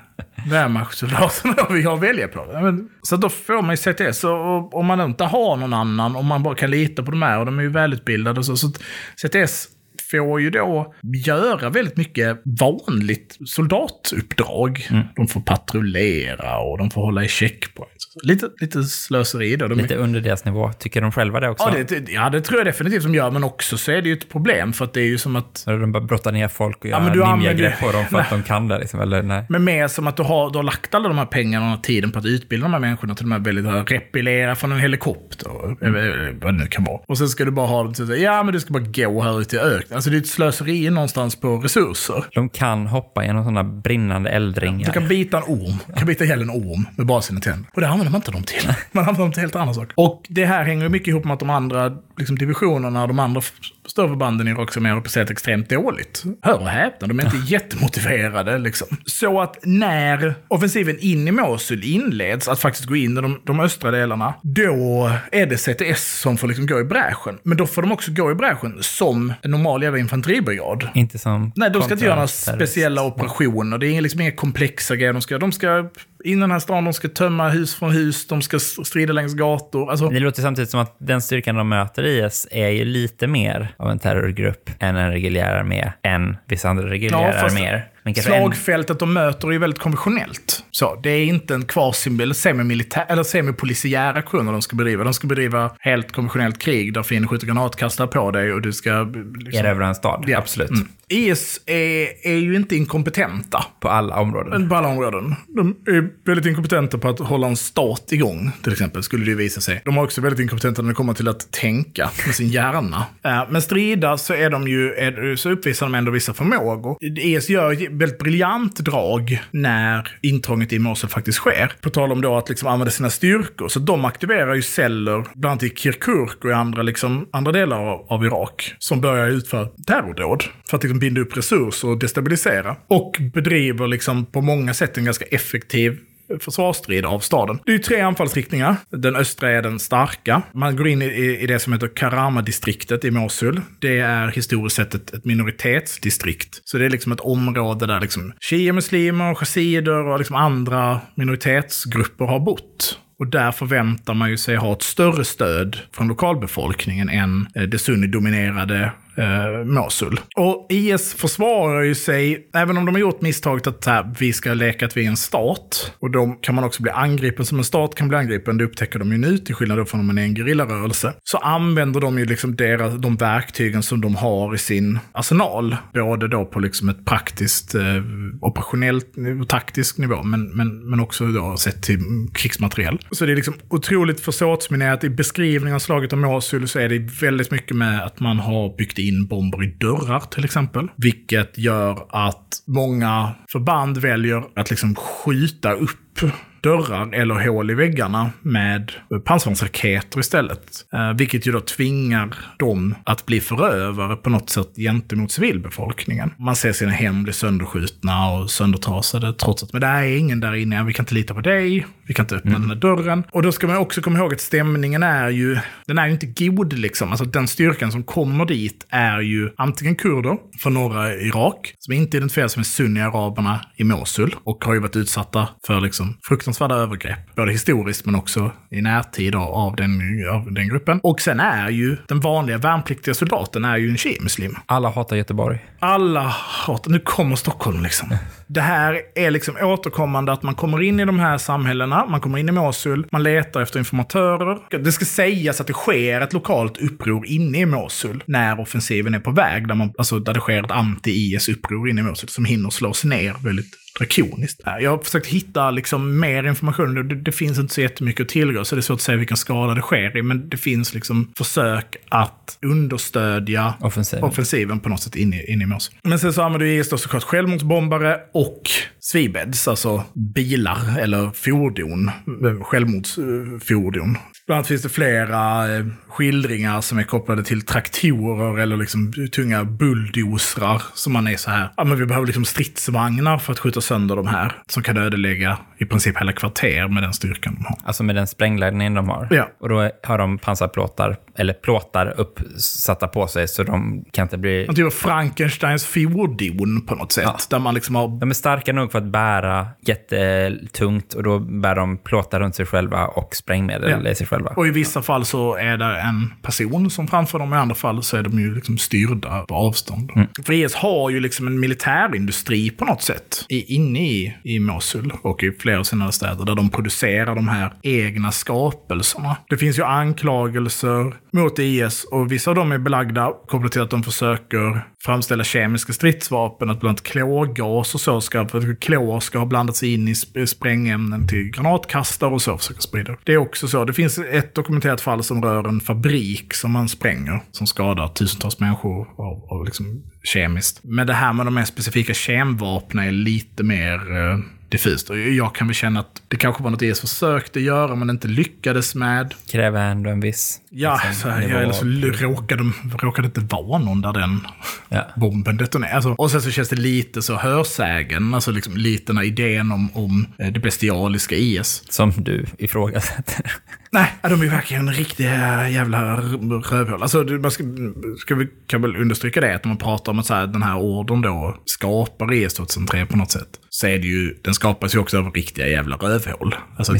Wehrmachtsoldaterna vi har att välja på. Ja, men, så då får man ju CTS. Och, om man inte har någon annan, om man bara kan lita på de här, och de är ju välutbildade och så. så CTS får ju då göra väldigt mycket vanligt soldatuppdrag. De får patrullera och de får hålla i checkpoints. Lite, lite slöseri då. De är- Lite under deras nivå. Tycker de själva det också? Ja det, ja, det tror jag definitivt de gör, men också så är det ju ett problem för att det är ju som att de bara brottar ner folk och gör använder- ninja-grepp på dem för att de kan det liksom, eller nej? Men mer som att du har, du har lagt alla de här pengarna och tiden på att utbilda de här människorna till de här väldigt här, repillera från en helikopter. eller Vad det nu kan vara. Och sen ska du bara ha dem till att ja men du ska bara gå här ute i öknen. Alltså det är ett slöseri någonstans på resurser. De kan hoppa genom sådana brinnande eldringar. Du kan bita en orm. Du kan bita ihjäl en orm med bara sina tänder. Och det använder man inte dem till. Man använder dem till helt andra saker. Och det här hänger mycket ihop med att de andra liksom, divisionerna, de andra större förbanden i Irak som är representerat extremt dåligt. Hör och häpna, de är inte jättemotiverade liksom. Så att när offensiven in i Mosul inleds, att faktiskt gå in i de, de östra delarna, då är det CTS som får liksom gå i bräschen. Men då får de också gå i bräschen som en normal jävla infanteribrigad. Inte som Nej, de ska inte göra några speciella operationer. Det är liksom inga komplexa grejer. De ska, de ska in i den här stan, de ska tömma hus från hus, de ska strida längs gator. Alltså, Det låter samtidigt som att den styrkan de möter i IS är ju lite mer av en terrorgrupp än en reguljär armé, än vissa andra reguljära fast arméer. Kanske en, slagfältet de möter är ju väldigt konventionellt. Så, det är inte en quasi eller semimilitär eller semipolisiär aktioner de ska bedriva. De ska bedriva helt konventionellt krig där fienden skjuter granatkastare på dig och du ska... Liksom, erövra en stad. Ja. Absolut. Mm. IS är, är ju inte inkompetenta. På alla områden. På alla områden. De är väldigt inkompetenta på att hålla en stat igång, till exempel, skulle det ju visa sig. De är också väldigt inkompetenta när det kommer till att tänka med sin hjärna. Men strida så är de ju, är, så uppvisar de ändå vissa förmågor. IS gör ett väldigt briljant drag när intrånget i Mosul faktiskt sker. På tal om då att liksom använda sina styrkor. Så de aktiverar ju celler, bland annat i Kirkuk och i andra, liksom, andra delar av, av Irak, som börjar utföra terrordåd. För att liksom binda upp resurser och destabilisera. Och bedriver liksom på många sätt en ganska effektiv försvarsstrid av staden. Det är ju tre anfallsriktningar. Den östra är den starka. Man går in i, i det som heter Karama-distriktet i Mosul. Det är historiskt sett ett, ett minoritetsdistrikt. Så det är liksom ett område där liksom shia-muslimer, chassider och liksom andra minoritetsgrupper har bott. Och där förväntar man ju sig ha ett större stöd från lokalbefolkningen än eh, det sunni-dominerade eh, Mosul. Och IS försvarar ju sig, även om de har gjort misstaget att här, vi ska leka att vi är en stat. Och då kan man också bli angripen som en stat kan bli angripen. Det upptäcker de ju nu, till skillnad från om man är en gerillarörelse. Så använder de ju liksom deras, de verktygen som de har i sin arsenal. Både då på liksom ett praktiskt, eh, operationellt och taktisk nivå, men, men, men också då sett till krigsmateriel. Så det är liksom otroligt försåtsminerat. I beskrivningen av slaget om Mosul så är det väldigt mycket med att man har byggt in bomber i dörrar till exempel. Vilket gör att många förband väljer att liksom skjuta upp dörrar eller hål i väggarna med pansarvagnsraketer istället. Eh, vilket ju då tvingar dem att bli förövare på något sätt gentemot civilbefolkningen. Man ser sina hem bli sönderskjutna och söndertrasade trots att men det är ingen där inne, vi kan inte lita på dig, vi kan inte öppna den här dörren. Och då ska man också komma ihåg att stämningen är ju, den är ju inte god liksom. Alltså den styrkan som kommer dit är ju antingen kurder från norra Irak, som inte identifieras som sunni-araberna i Mosul och har ju varit utsatta för liksom fruktansvärda övergrepp, både historiskt men också i närtid av, den, av den gruppen. Och sen är ju den vanliga värnpliktiga soldaten är ju en shiamuslim. Alla hatar Göteborg. Alla hatar, nu kommer Stockholm liksom. Det här är liksom återkommande att man kommer in i de här samhällena, man kommer in i Mosul, man letar efter informatörer. Det ska sägas att det sker ett lokalt uppror inne i Mosul när offensiven är på väg, där, man, alltså där det sker ett anti-IS-uppror inne i Mosul som hinner slås ner väldigt drakoniskt. Jag har försökt hitta liksom mer information. Det, det finns inte så jättemycket att tillgå, så det är svårt att säga vilken skala det sker i. Men det finns liksom försök att understödja Offensiven. offensiven på något sätt in i, in i Mosul. Men sen så använder IS då såklart självmordsbombare och Swebeds, alltså bilar eller fordon, självmordsfordon. Bland annat finns det flera eh, skildringar som är kopplade till traktorer eller liksom tunga bulldozrar. Som man är så här, ja men vi behöver liksom stridsvagnar för att skjuta sönder de här. Som kan ödelägga i princip hela kvarter med den styrkan de har. Alltså med den sprängladdning de har. Ja. Och då har de pansarplåtar, eller plåtar uppsatta på sig så de kan inte bli... Typ av Frankensteins fordon på något sätt. Där man liksom har De är starka nog för att bära jättetungt och då bär de plåtar runt sig själva och sprängmedel Ja. i sig själva. Och i vissa fall så är det en person som framför dem, i andra fall så är de ju liksom styrda på avstånd. För IS har ju liksom en militärindustri på något sätt i, inne i, i Mosul och i flera av sina städer där de producerar de här egna skapelserna. Det finns ju anklagelser mot IS och vissa av dem är belagda kopplat till att de försöker framställa kemiska stridsvapen, att bland annat klorgas och så ska, för att klor ska ha blandats in i sp- sprängämnen till granatkastare och så försöker sprida. Det är också så. Det finns ett dokumenterat fall som rör en fabrik som man spränger, som skadar tusentals människor av, av liksom kemiskt. Men det här med de mer specifika kemvapnen är lite mer eh, diffust. Och jag kan väl känna att det kanske var något IS försökte göra men inte lyckades med. Kräver ändå en viss... Ja, liksom, så eller av- råkade, de, råkade inte vara någon där den Ja. bomben detonerade. Alltså, och sen så känns det lite så hörsägen, alltså liksom lite den här idén om, om eh, det bestialiska IS. Som du ifrågasätter. Nej, de är verkligen riktiga jävla rövhål. Alltså, man ska, ska vi kan väl understryka det, att när man pratar om att så här, den här ordern då skapar IS 2003 på något sätt, så är det ju, den skapas ju också av riktiga jävla rövhål. Alltså,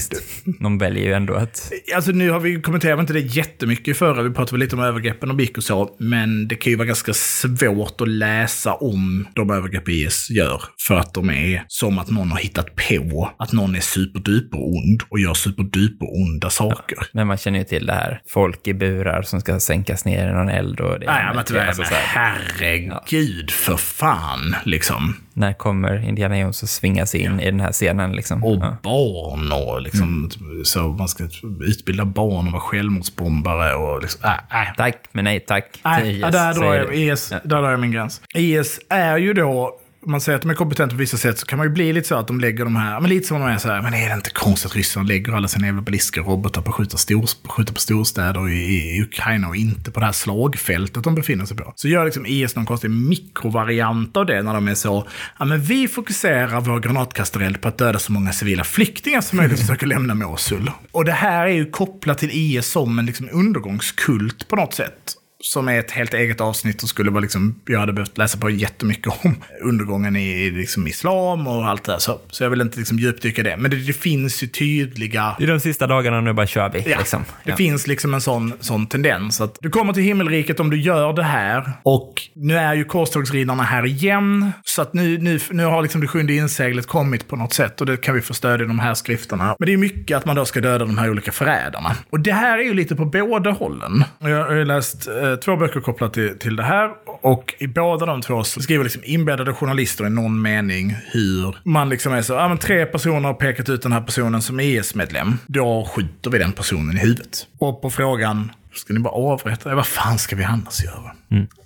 De väljer ju ändå att... Alltså nu har vi kommenterat inte det jättemycket förra, vi pratade väl lite om övergreppen och gick och så, men det kan ju vara ganska svårt att läsa om de övergrepp IS gör. För att de är som att någon har hittat på att någon är superduper ond och gör superduper onda saker. Men man känner ju till det här. Folk i burar som ska sänkas ner i någon eld och det. Nej, men tyvärr, alltså, men herregud för fan liksom. när kommer Indiana Jones att svingas in i den här scenen liksom? Och Ja. barn och liksom, så man ska utbilda barn och vara självmordsbombare och liksom, äh, äh. Tack, men nej tack. Till IS, ja, där, drar jag. IS, där drar jag min gräns. IS är ju då, man säger att de är kompetenta på vissa sätt, så kan man ju bli lite så att de lägger de här, men lite som de är så här, men är det inte konstigt att Ryssland lägger alla sina jävla ballistiska robotar på att skjuta, stor, skjuta på storstäder i, i Ukraina och inte på det här slagfältet de befinner sig på? Så gör liksom IS någon konstig mikrovariant av det när de är så, ja men vi fokuserar vår granatkastareld på att döda så många civila flyktingar som möjligt som försöker lämna Mosul. Och det här är ju kopplat till IS som en liksom undergångskult på något sätt som är ett helt eget avsnitt och skulle vara liksom, jag hade behövt läsa på jättemycket om undergången i liksom islam och allt det där. Så, så jag vill inte liksom djupdyka det. Men det, det finns ju tydliga... Det är de sista dagarna, nu bara kör vi. Ja, liksom. det Ja. finns liksom en sån, sån tendens. Att du kommer till himmelriket om du gör det här. Och nu är ju korstågsriddarna här igen. Så att nu, nu, nu har liksom det sjunde inseglet kommit på något sätt. Och det kan vi få stöd i de här skrifterna. Men det är mycket att man då ska döda de här olika förrädarna. Och det här är ju lite på båda hållen. Jag har läst eh, två böcker kopplat till, till det här. Och i båda de två så skriver liksom inbäddade journalister i någon mening hur man liksom är så, ja men tre personer har pekat ut den här personen som e IS-medlem. Då skjuter vi den personen i huvudet. Och på frågan, ska ni bara avrätta? Vad fan ska vi annars göra?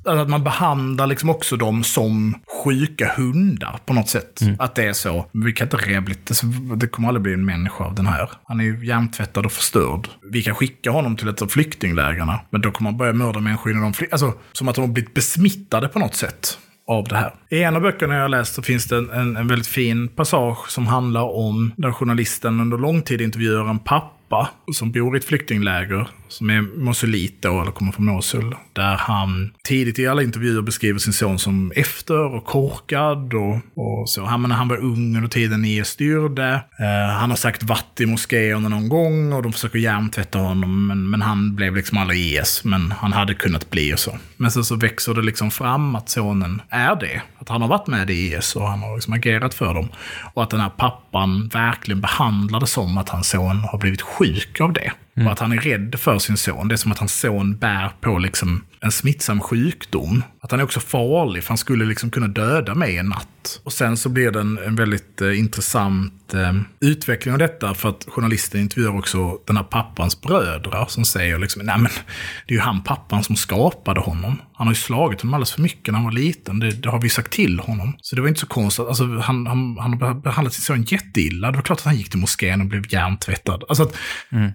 Alltså att man behandlar liksom också dem som sjuka hundar på något sätt. Att det är så. Vi kan inte rehabilitera, det kommer aldrig bli en människa av den här. Han är ju hjärntvättad och förstörd. Vi kan skicka honom till ett av flyktinglägren. Men då kommer han börja mörda människor inom de fly- Alltså, som att de har blivit besmittade på något sätt av det här. I en av böckerna jag läst så finns det en, en, en väldigt fin passage som handlar om där journalisten under lång tid intervjuar en pappa som bor i ett flyktingläger som är mosulit då, eller kommer från Mosul. Där han tidigt i alla intervjuer beskriver sin son som efter och korkad och, och så. Han, men han var ung under tiden IS styrde. Eh, han har sagt vatt i moskéerna någon gång och de försöker hjärntvätta honom. Men, men han blev liksom aldrig IS, men han hade kunnat bli och så. Men sen så växer det liksom fram att sonen är det. Att han har varit med i IS och han har liksom agerat för dem. Och att den här pappan verkligen behandlade som att hans son har blivit sjuk av det. Mm. Och att han är rädd för sin son. Det är som att hans son bär på liksom en smittsam sjukdom. Att han är också farlig, för han skulle liksom kunna döda mig en natt. Och sen så blir det en, en väldigt eh, intressant eh, utveckling av detta, för att journalisten intervjuar också den här pappans bröder som säger liksom, nej men det är ju han pappan som skapade honom. Han har ju slagit honom alldeles för mycket när han var liten, det, det har vi sagt till honom. Så det var inte så konstigt, alltså han, han, han har behandlat sin son jätteilla. Det var klart att han gick till moskén och blev hjärntvättad. Alltså att,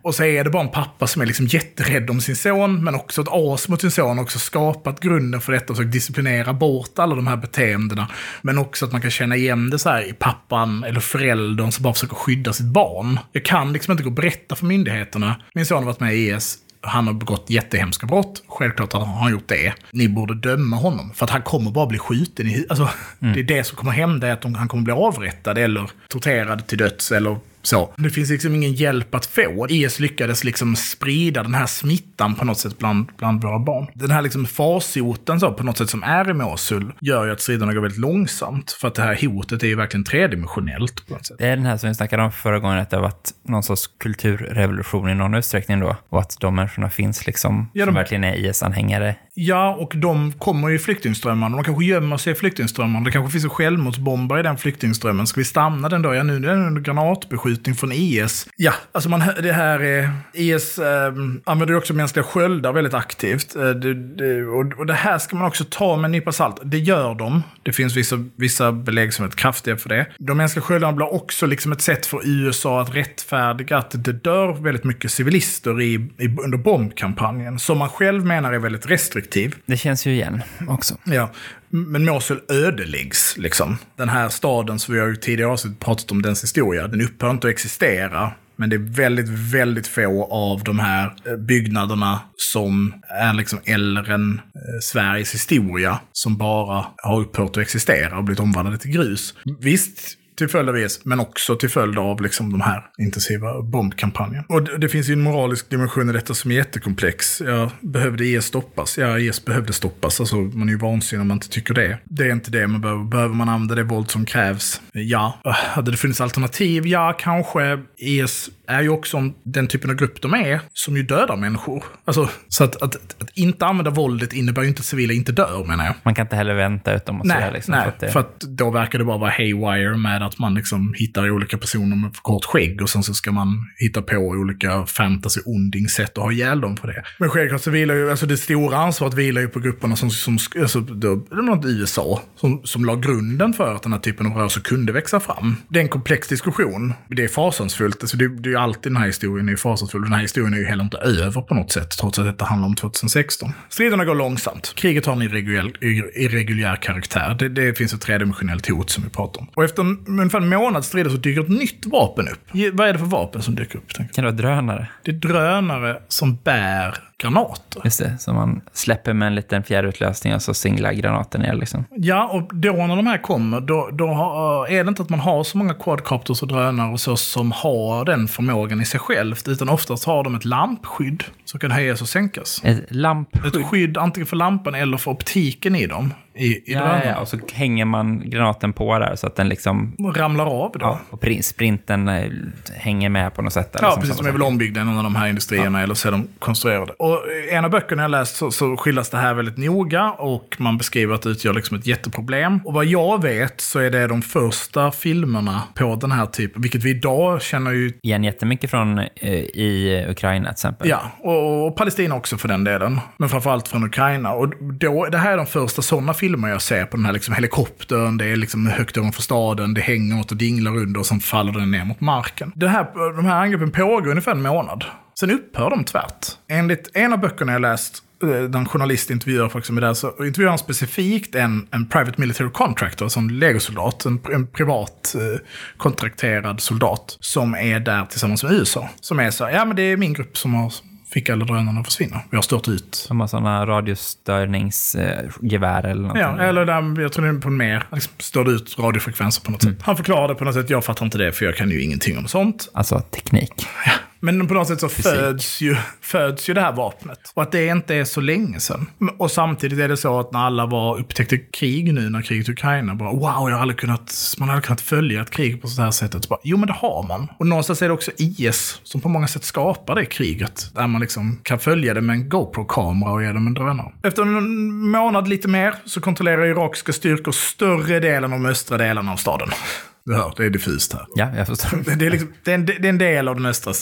Och så är det bara en pappa som är liksom jätterädd om sin son, men också ett as mot sin son, också skapat grunden för detta och försökt disciplinera bort alla de här beteendena. Men också att man kan känna igen det så här i pappan eller föräldern som bara försöker skydda sitt barn. Jag kan liksom inte gå och berätta för myndigheterna. Min son har varit med i IS. Han har begått jättehemska brott. Självklart har han gjort det. Ni borde döma honom. För att han kommer bara bli skjuten i huvudet. Alltså, Det är det som kommer hända, är att han kommer bli avrättad eller torterad till döds eller så. Det finns liksom ingen hjälp att få. IS lyckades liksom sprida den här smittan på något sätt bland, bland våra barn. Den här liksom farsoten så, på något sätt som är i Mosul gör ju att striderna går väldigt långsamt. För att det här hotet är ju verkligen tredimensionellt på något sätt. Det är den här som vi snackade om förra gången, att det har varit någon sorts kulturrevolution i någon utsträckning då. Och att de människorna finns liksom, Ja, som de- verkligen är IS-anhängare. Ja, och de kommer i flyktingströmmarna. De kanske gömmer sig i flyktingströmmarna. Det kanske finns en självmordsbombare i den flyktingströmmen. Ska vi stanna den då? Ja, nu är det en granatbeskjutning från IS. Ja, alltså man, det här är... IS eh, använder ju också mänskliga sköldar väldigt aktivt. Eh, det, det, och, och det här ska man också ta med en nypa salt. Det gör de. Det finns vissa, vissa belägg som är kraftiga för det. De mänskliga sköldarna blir också liksom ett sätt för USA att rättfärdiga att det dör väldigt mycket civilister i, i, under bombkampanjen. Som man själv menar är väldigt restriktiv. Det känns ju igen också. Ja, men Mosul ödeläggs liksom. Den här staden, som vi har ju tidigare avsnitt pratat om dens historia, den upphör inte att existera. Men det är väldigt, väldigt få av de här eh, byggnaderna som är liksom äldre än eh, Sveriges historia, som bara har upphört att existera och blivit omvandlade till grus. Visst, till följd av IS, men också till följd av liksom de här intensiva bombkampanjen. Och det, det finns ju en moralisk dimension i detta som är jättekomplex. Ja, behövde IS stoppas? Ja, IS behövde stoppas. Alltså, man är ju vansinnig om man inte tycker det. Det är inte det man behöver. Behöver man använda det våld som krävs? Ja. Hade det funnits alternativ? Ja, kanske. IS är ju också en- den typen av grupp de är, som ju dödar människor. Alltså, så att, att, att inte använda våldet innebär ju inte att civila inte dör, menar jag. Man kan inte heller vänta ut dem och Nej, säga liksom. nej för att det, för att då verkar det bara vara haywire med att man liksom hittar olika personer med för kort skägg och sen så ska man hitta på olika fantasy onding-sätt och ha ihjäl dem på det. Men självklart så vilar ju, alltså det stora ansvaret vilar ju på grupperna som, som alltså då, USA, som, som la grunden för att den här typen av rörelser kunde växa fram. Det är en komplex diskussion. Det är fasansfullt, alltså det, det alltid den här historien är ju fasansfull. Den här historien är ju heller inte över på något sätt, trots att detta handlar om 2016. Striderna går långsamt. Kriget har en irreguljär, irreguljär karaktär. Det, det finns ett tredimensionellt hot som vi pratar om. Och efter en, ungefär en månad strider så dyker ett nytt vapen upp. Vad är det för vapen som dyker upp? kan det vara drönare? Det är drönare som bär granater. Just det, så man släpper med en liten fjärrutlösning och så singlar granaten ner liksom. Ja, och då när de här kommer, då, då har, är det inte att man har så många quadcopters och drönare och så som har den förmågan i sig självt, utan oftast har de ett lampskydd som kan höjas och sänkas. Ett lampskydd. Ett skydd antingen för lampan eller för optiken i dem, i, i Ja, drönarna. ja, och så hänger man granaten på där så att den liksom... Ramlar av då. Ja, och prin- sprinten eh, hänger med på något sätt. Ja, sånt precis. De är väl ombyggda i någon av de här industrierna eller så är de konstruerade. Och i en av böckerna jag läst så, så skildras det här väldigt noga och man beskriver att det utgör liksom ett jätteproblem. Och vad jag vet så är det de första filmerna på den här typen, vilket vi idag känner ju Igen jättemycket från eh, i Ukraina till exempel. Ja, och, och Palestina också för den delen. Men framförallt från Ukraina. Och då, det här är de första sådana filmer jag ser på den här liksom helikoptern. Det är liksom högt ovanför staden, det hänger något och dinglar under och sen faller den ner mot marken. Det här, de här angreppen pågår ungefär en månad. Sen upphör de tvärt. Enligt en av böckerna jag läst, eh, den där en journalist intervjuar folk som är där, så intervjuar han specifikt en, en private military contractor, som legosoldat, en, en privat eh, kontrakterad soldat, som är där tillsammans med USA. Som är så ja men det är min grupp som har fick alla drönarna att försvinna. Vi har stört ut. De har sådana radiostörningsgevär eller något. Ja, eller där, jag tror det är på en mer, liksom störde ut radiofrekvenser på något sätt. Han förklarade på något sätt, jag fattar inte det för jag kan ju ingenting om sånt. Alltså teknik. Men på något sätt så föds ju, föds ju det här vapnet. Och att det inte är så länge sedan. Och samtidigt är det så att när alla var, upptäckte krig nu, när kriget i Ukraina, bara wow, jag har aldrig kunnat, man aldrig kunnat följa ett krig på så här sättet. Så bara, jo, men det har man. Och någonstans är det också IS som på många sätt skapar det kriget. Där man liksom kan följa det med en GoPro-kamera och ge dem en drönare. Efter en månad lite mer så kontrollerar irakiska styrkor större delen av de östra delarna av staden. Hör, det är diffust här. Ja, jag förstår. Det är, liksom, det, är en, det är en del av den östra...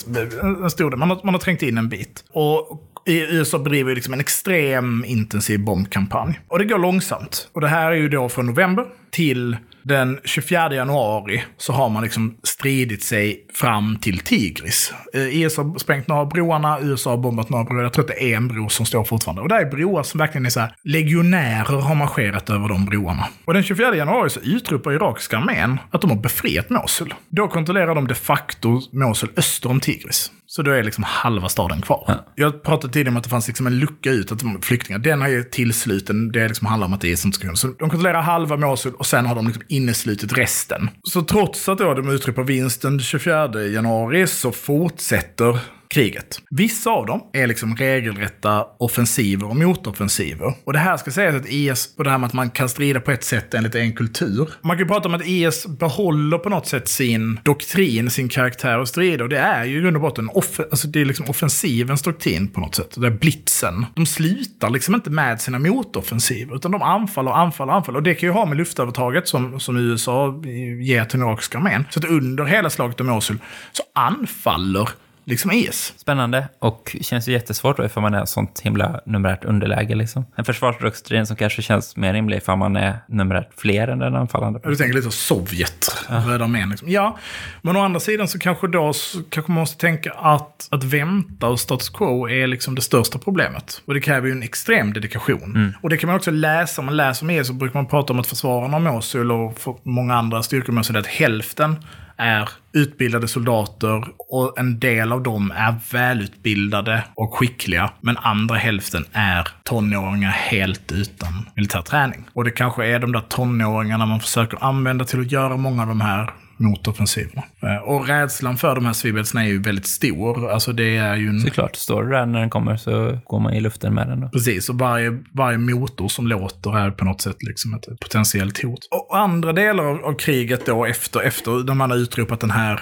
En stor del. Man har, man har trängt in en bit. Och i USA bedriver liksom en extrem intensiv bombkampanj. Och det går långsamt. Och det här är ju då från november till den 24 januari så har man liksom stridit sig fram till Tigris. Eh, IS har sprängt några av broarna, USA har bombat några broar. Jag tror att det är en bro som står fortfarande. Och det är broar som verkligen är så här, legionärer har marscherat över de broarna. Och den 24 januari så utropar irakiska armén att de har befriat Mosul. Då kontrollerar de de facto Mosul öster om Tigris. Så då är liksom halva staden kvar. Jag pratade tidigare om att det fanns liksom en lucka ut, att flyktingar, den är tillsluten. Det liksom handlar om att det är som ska. Så de kontrollerar halva Mosul och sen har de liksom inneslutit resten. Så trots att då de utropar vinst den 24 januari så fortsätter kriget. Vissa av dem är liksom regelrätta offensiver och motoffensiver. Och det här ska sägas att IS, och det här med att man kan strida på ett sätt enligt en kultur. Man kan ju prata om att IS behåller på något sätt sin doktrin, sin karaktär och strider. Och det är ju i grund och botten off alltså det är liksom offensivens doktrin på något sätt. Det är blitzen. De slutar liksom inte med sina motoffensiver, utan de anfaller och anfaller och anfaller. Och det kan ju ha med luftövertaget som, som USA ger till den irakiska armén. Så att under hela slaget om Mosul så anfaller liksom IS. Spännande och känns ju jättesvårt då ifall man är sånt himla numerärt underläge. Liksom. En försvarsdoktrin som kanske känns mer rimlig ifall man är numerärt fler än den anfallande. Du tänker lite Sovjet, Röda armén. Liksom. Ja, men å andra sidan så kanske då så kanske man måste tänka att, att vänta och status quo är liksom det största problemet. Och det kräver ju en extrem dedikation. Och det kan man också läsa, om man läser mer så brukar man prata om att försvararna av Mosul och många andra styrkor i Mosul är att hälften är utbildade soldater och en del av dem är välutbildade och skickliga. Men andra hälften är tonåringar helt utan militär träning. Och det kanske är de där tonåringarna man försöker använda till att göra många av de här motoffensiverna. Eh, Och rädslan för de här svibelsna är ju väldigt stor. Alltså det är ju en... Såklart, står det där när den kommer så går man i luften med den. Då. Precis, och varje, varje motor som låter är på något sätt liksom ett potentiellt hot. Och andra delar av, av kriget då efter, efter när man har utropat den här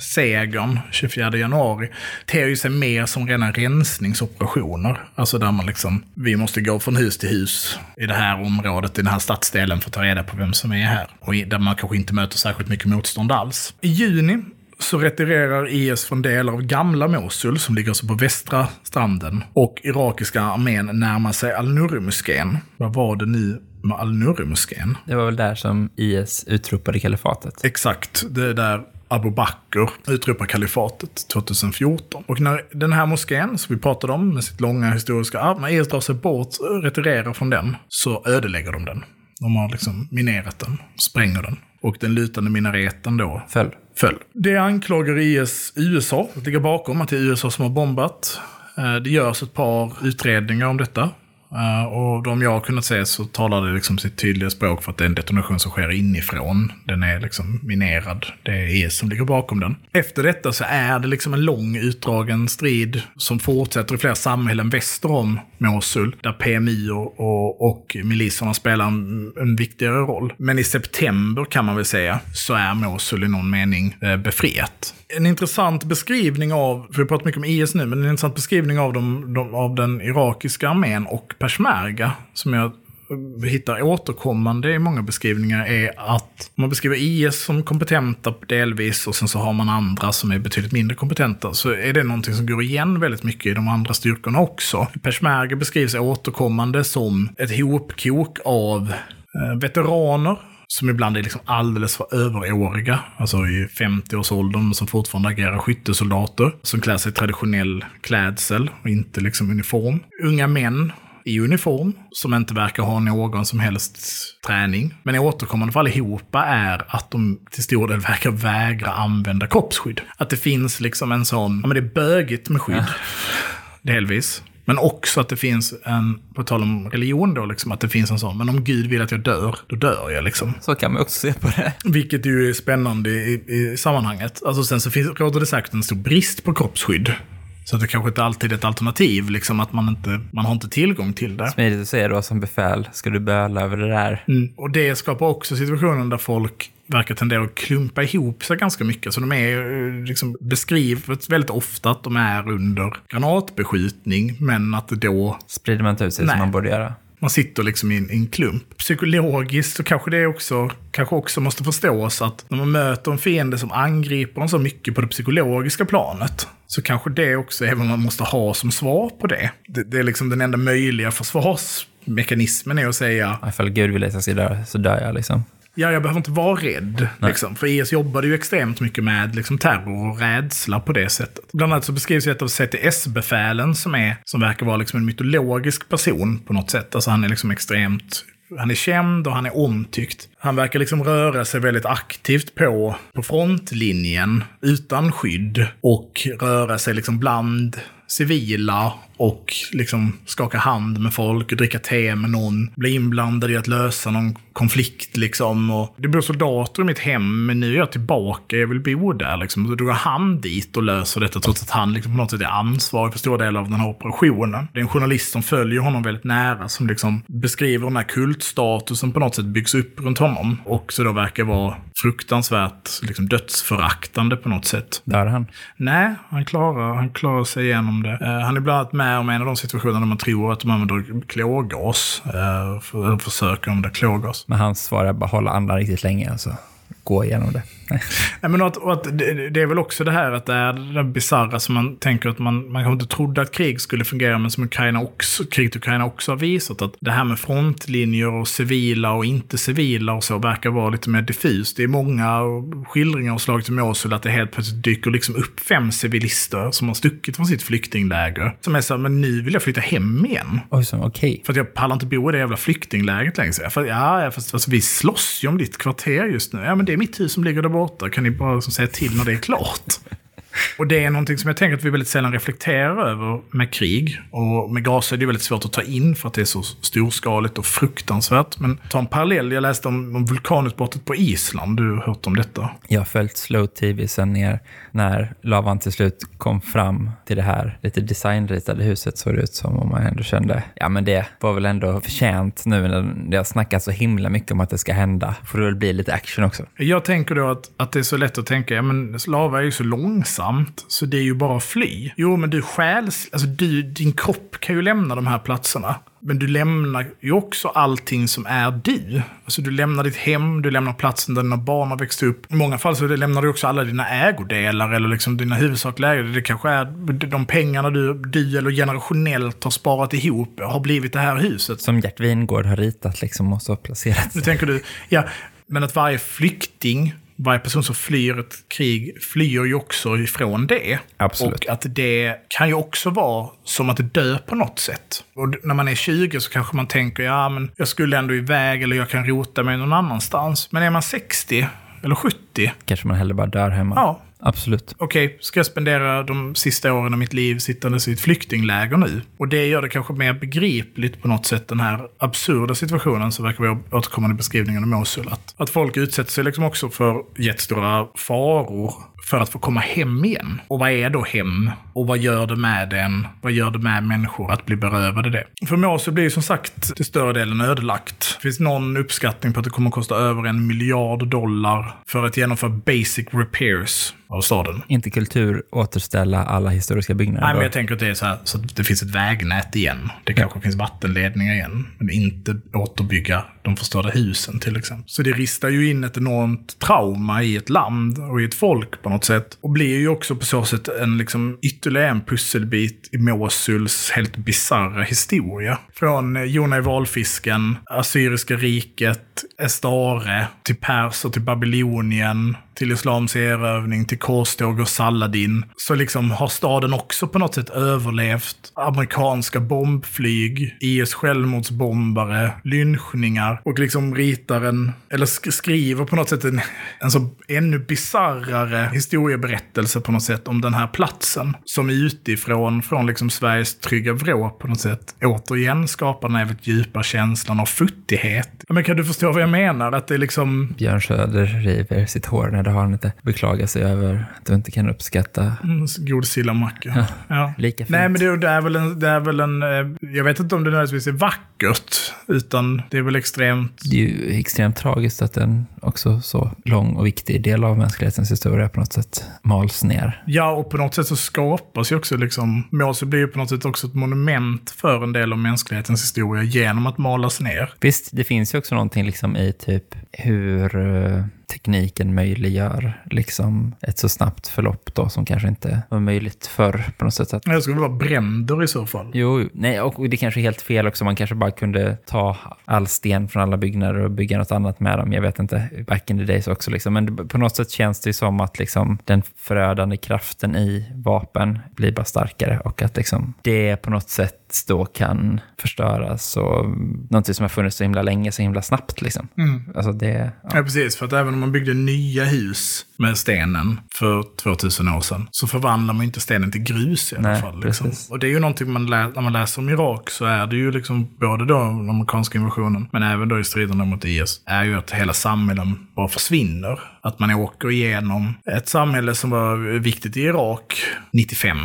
segern 24 januari ter ju sig mer som rena rensningsoperationer. Alltså där man liksom, vi måste gå från hus till hus i det här området, i den här stadsdelen för att ta reda på vem som är här. Och där man kanske inte möter särskilt mycket motstånd alls. I juni så retirerar IS från delar av gamla Mosul, som ligger alltså på västra stranden. Och irakiska armén närmar sig Al-Nuri-moskén. Vad var det nu med Al-Nuri-moskén? Det var väl där som IS utropade kalifatet. Exakt, det är där Abu Bakr utropar kalifatet 2014. Och när den här moskén, som vi pratade om, med sitt långa historiska arv, när IS drar sig bort, retirerar från den, så ödelägger de den. De har liksom minerat den, spränger den. Och den lutande minareten då Föll. föll. Det anklagar IS USA att ligga bakom, att det är USA som har bombat. Eh, Det görs ett par utredningar om detta. Eh, och de jag har kunnat se så talar det liksom sitt tydliga språk för att det är en detonation som sker inifrån. Den är liksom minerad. Det är IS som ligger bakom den. Efter detta så är det liksom en lång utdragen strid som fortsätter i flera samhällen väster om Mosul. Där PMI och, och, och miliserna spelar en, en viktigare roll. Men i september kan man väl säga så är Mosul i någon mening eh, befriat. En intressant beskrivning av, för vi pratar mycket om IS nu, men en intressant beskrivning av, de, de, av den irakiska armén och peshmerga som jag hittar återkommande i många beskrivningar är att man beskriver IS som kompetenta delvis och sen så har man andra som är betydligt mindre kompetenta. Så är det någonting som går igen väldigt mycket i de andra styrkorna också. Peshmerga beskrivs återkommande som ett hopkok av eh, veteraner som ibland är liksom alldeles för överåriga, alltså i 50-årsåldern, som fortfarande agerar skyttesoldater, som klär sig i traditionell klädsel och inte liksom uniform. Unga män i uniform, som inte verkar ha någon som helst träning. Men återkommande för allihopa är att de till stor del verkar vägra använda kroppsskydd. Att det finns liksom en sån, ja men det är bögigt med skydd. Delvis. Men också att det finns en, på tal om religion då, liksom, att det finns en sån, men om Gud vill att jag dör, då dör jag liksom. Så kan man också se på det. Vilket ju är spännande i, i sammanhanget. Alltså sen så finns, råder det säkert en stor brist på kroppsskydd. Så det kanske inte alltid är ett alternativ, liksom att man inte, man har inte tillgång till det. Smidigt att säga då som befäl, ska du böla över det där? Mm. Och det skapar också situationen där folk verkar tendera att klumpa ihop sig ganska mycket. Så de är eh, liksom beskrivet väldigt ofta att de är under granatbeskjutning, men att då Sprider man inte ut sig Nej. som man borde göra? Man sitter liksom i en, i en klump. Psykologiskt så kanske det också, kanske också måste förstås att när man möter en fiende som angriper en så mycket på det psykologiska planet, så kanske det också är vad man måste ha som svar på det. Det, det är liksom den enda möjliga försvarsmekanismen är att säga Ifall Gud vill att jag ska dö, så dör jag liksom. Ja, jag behöver inte vara rädd. Liksom. För IS jobbade ju extremt mycket med liksom, terror och rädsla på det sättet. Bland annat så beskrivs ju ett av CTS-befälen som, är, som verkar vara liksom en mytologisk person på något sätt. Alltså han är liksom extremt han är känd och han är omtyckt. Han verkar liksom röra sig väldigt aktivt på, på frontlinjen utan skydd och röra sig liksom bland civila och liksom skaka hand med folk och dricka te med någon. Bli inblandad i att lösa någon konflikt liksom. Och det bor soldater i mitt hem, men nu är jag tillbaka, jag vill bo där liksom. Så då går han dit och löser detta trots att han liksom på något sätt är ansvarig för stora delar av den här operationen. Det är en journalist som följer honom väldigt nära som liksom beskriver den här kultstatusen på något sätt byggs upp runt honom. Och så då verkar vara fruktansvärt liksom dödsföraktande på något sätt. Dör han? Nej, han klarar, han klarar sig igenom det. Eh, han är bland annat med om en av de situationerna man tror att de använder klågas. Uh, för, försöker använda klågas. Men hans svar är bara hålla andan riktigt länge, alltså gå igenom det. Nej. Men att, att det, det är väl också det här att det är det där bisarra som man tänker att man, man kanske inte trodde att krig skulle fungera, men som Ukraina också, kriget i Ukraina också har visat. Att det här med frontlinjer och civila och inte civila och så verkar vara lite mer diffust. Det är många skildringar och slaget i Mosul att det helt plötsligt dyker liksom upp fem civilister som har stuckit från sitt flyktingläger. Som är så här, men nu vill jag flytta hem igen. Så okej. För att jag pallar inte bo i det jävla flyktinglägret längre. För, ja, fast, fast vi slåss ju om ditt kvarter just nu. Ja, men det är mitt hus som ligger där borta. Kan ni bara liksom säga till när det är klart? Och det är någonting som jag tänker att vi väldigt sällan reflekterar över med krig. Och med Gaza är det väldigt svårt att ta in för att det är så storskaligt och fruktansvärt. Men ta en parallell. Jag läste om, om vulkanutbrottet på Island. Du har hört om detta? Jag har följt Slow TV sen ner när lavan till slut kom fram till det här lite designritade huset såg det ut som om man ändå kände, ja men det var väl ändå förtjänt nu när det har snackats så himla mycket om att det ska hända. Får det väl bli lite action också. Jag tänker då att, att det är så lätt att tänka, ja men lava är ju så långsamt, så det är ju bara att fly. Jo, men du stjäls, alltså du, din kropp kan ju lämna de här platserna. Men du lämnar ju också allting som är du. Alltså du lämnar ditt hem, du lämnar platsen där dina barn har växt upp. I många fall så lämnar du också alla dina ägodelar eller liksom dina huvudsakliga ägodelar. Det kanske är de pengarna du, du eller generationellt har sparat ihop har blivit det här huset. Som Gert Wingård har ritat liksom och så placerat. Nu tänker du, ja, men att varje flykting, varje person som flyr ett krig, flyr ju också ifrån det. Absolut. Och att det kan ju också vara som att dö på något sätt. Och när man är 20 så kanske man tänker, ja men jag skulle ändå iväg eller jag kan rota mig någon annanstans. Men är man 60 eller 70, Kanske man hellre bara dör hemma. ja, Absolut. Okej, ska jag spendera de sista åren av mitt liv sittandes i ett flyktingläger nu? Och det gör det kanske mer begripligt på något sätt, den här absurda situationen som verkar vara återkommande i beskrivningen av Mosul. Att, att folk utsätter sig liksom också för jättestora faror för att få komma hem igen. Och vad är då hem? Och vad gör det med en? Vad gör det med människor att bli berövade det? För Mosul blir ju som sagt till större delen ödelagt. Det finns någon uppskattning på att det kommer att kosta över en miljard dollar för att genomföra basic repairs av staden. Inte kultur återställa alla historiska byggnader. Nej, men jag tänker att det är så här, så att det finns ett vägnät igen. Det kanske finns vattenledningar igen. Men inte återbygga de förstörda husen till exempel. Så det ristar ju in ett enormt trauma i ett land och i ett folk på något sätt. Och blir ju också på så sätt en liksom ytterligare en pusselbit i Mosuls helt bisarra historia. Från eh, Jona i valfisken, Assyriska riket, Estare, till Perser, till Babylonien, till Islams erövring, till korståg och Saladin. Så liksom har staden också på något sätt överlevt amerikanska bombflyg, IS självmordsbombare, lynchningar och liksom ritar en, eller sk- skriver på något sätt en, en så ännu bisarrare historieberättelse på något sätt om den här platsen. Som utifrån, från liksom Sveriges trygga vrå på något sätt, återigen skapar den här väldigt djupa känslan av futtighet. Ja, Men kan du förstå vad jag menar? Att det är liksom... Björn Söder river sitt hår när det har han inte beklagat sig över att du inte kan uppskatta. Mm, God sillamacka. Ja. Lika fint. Nej, men det, det, är väl en, det är väl en... eh, Jag vet inte om det nödvändigtvis är vackert, utan det är väl extremt... Det är ju extremt tragiskt att en också så lång och viktig del av mänsklighetens historia på något sätt mals ner. Ja, och på något sätt så skapas ju också liksom... Mosul blir ju på något sätt också ett monument för en del av mänsklighetens historia genom att malas ner. Visst, det finns ju också någonting liksom i typ hur eh, tekniken möjliggör liksom ett så snabbt förlopp då som kanske inte var möjligt förr på något sätt. Att, Det skulle vara bränder i så fall. jo, nej, och det kanske är helt fel också. Man kanske bara kunde ta all sten från alla byggnader och bygga något annat med dem. Jag vet inte, back in the days också liksom. Men på något sätt känns det som att liksom den förödande kraften i vapen blir bara starkare och att liksom det på något sätt då kan förstöras och någonting som har funnits så himla länge, så himla snabbt liksom. Alltså det, ja. Ja, precis. För att även om man byggde nya hus med stenen för 2000 år sedan så förvandlar man inte stenen till grus i alla Nej, fall. Liksom. Och det är ju någonting man lä- när man läser om Irak så är det ju liksom både då den amerikanska invasionen men även då i striderna mot IS är ju att hela samhällen bara försvinner. Att man åker igenom ett samhälle som var viktigt i Irak 95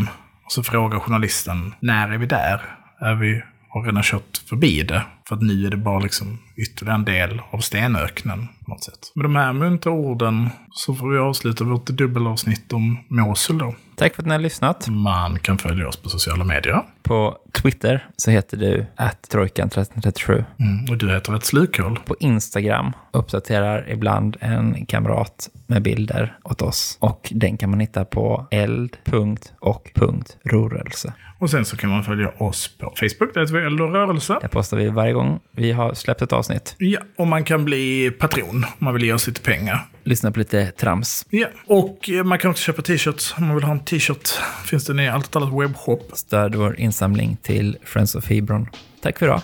och så frågar journalisten när är vi där? Är vi har redan kört förbi det. För att nu är det bara liksom ytterligare en del av stenöknen på något sätt. Med de här muntra orden så får vi avsluta vårt dubbelavsnitt om Mosul då. Tack för att ni har lyssnat. Man kan följa oss på sociala medier. På Twitter så heter du trojkan1337. Mm, och du heter ett slukhål. På Instagram uppdaterar ibland en kamrat med bilder åt oss. Och den kan man hitta på eld.och.rörelse. Och sen så kan man följa oss på Facebook, där heter vi Eld och rörelse. Där postar vi varje gång vi har släppt ett avsnitt. Ja, och man kan bli patron om man vill ge oss lite pengar. Lyssna på lite trams. Ja, och eh, man kan också köpa t-shirts. Om man vill ha en t-shirt finns den i allt annat webbshop. Stöd vår insamling till Friends of Hebron. Tack för idag.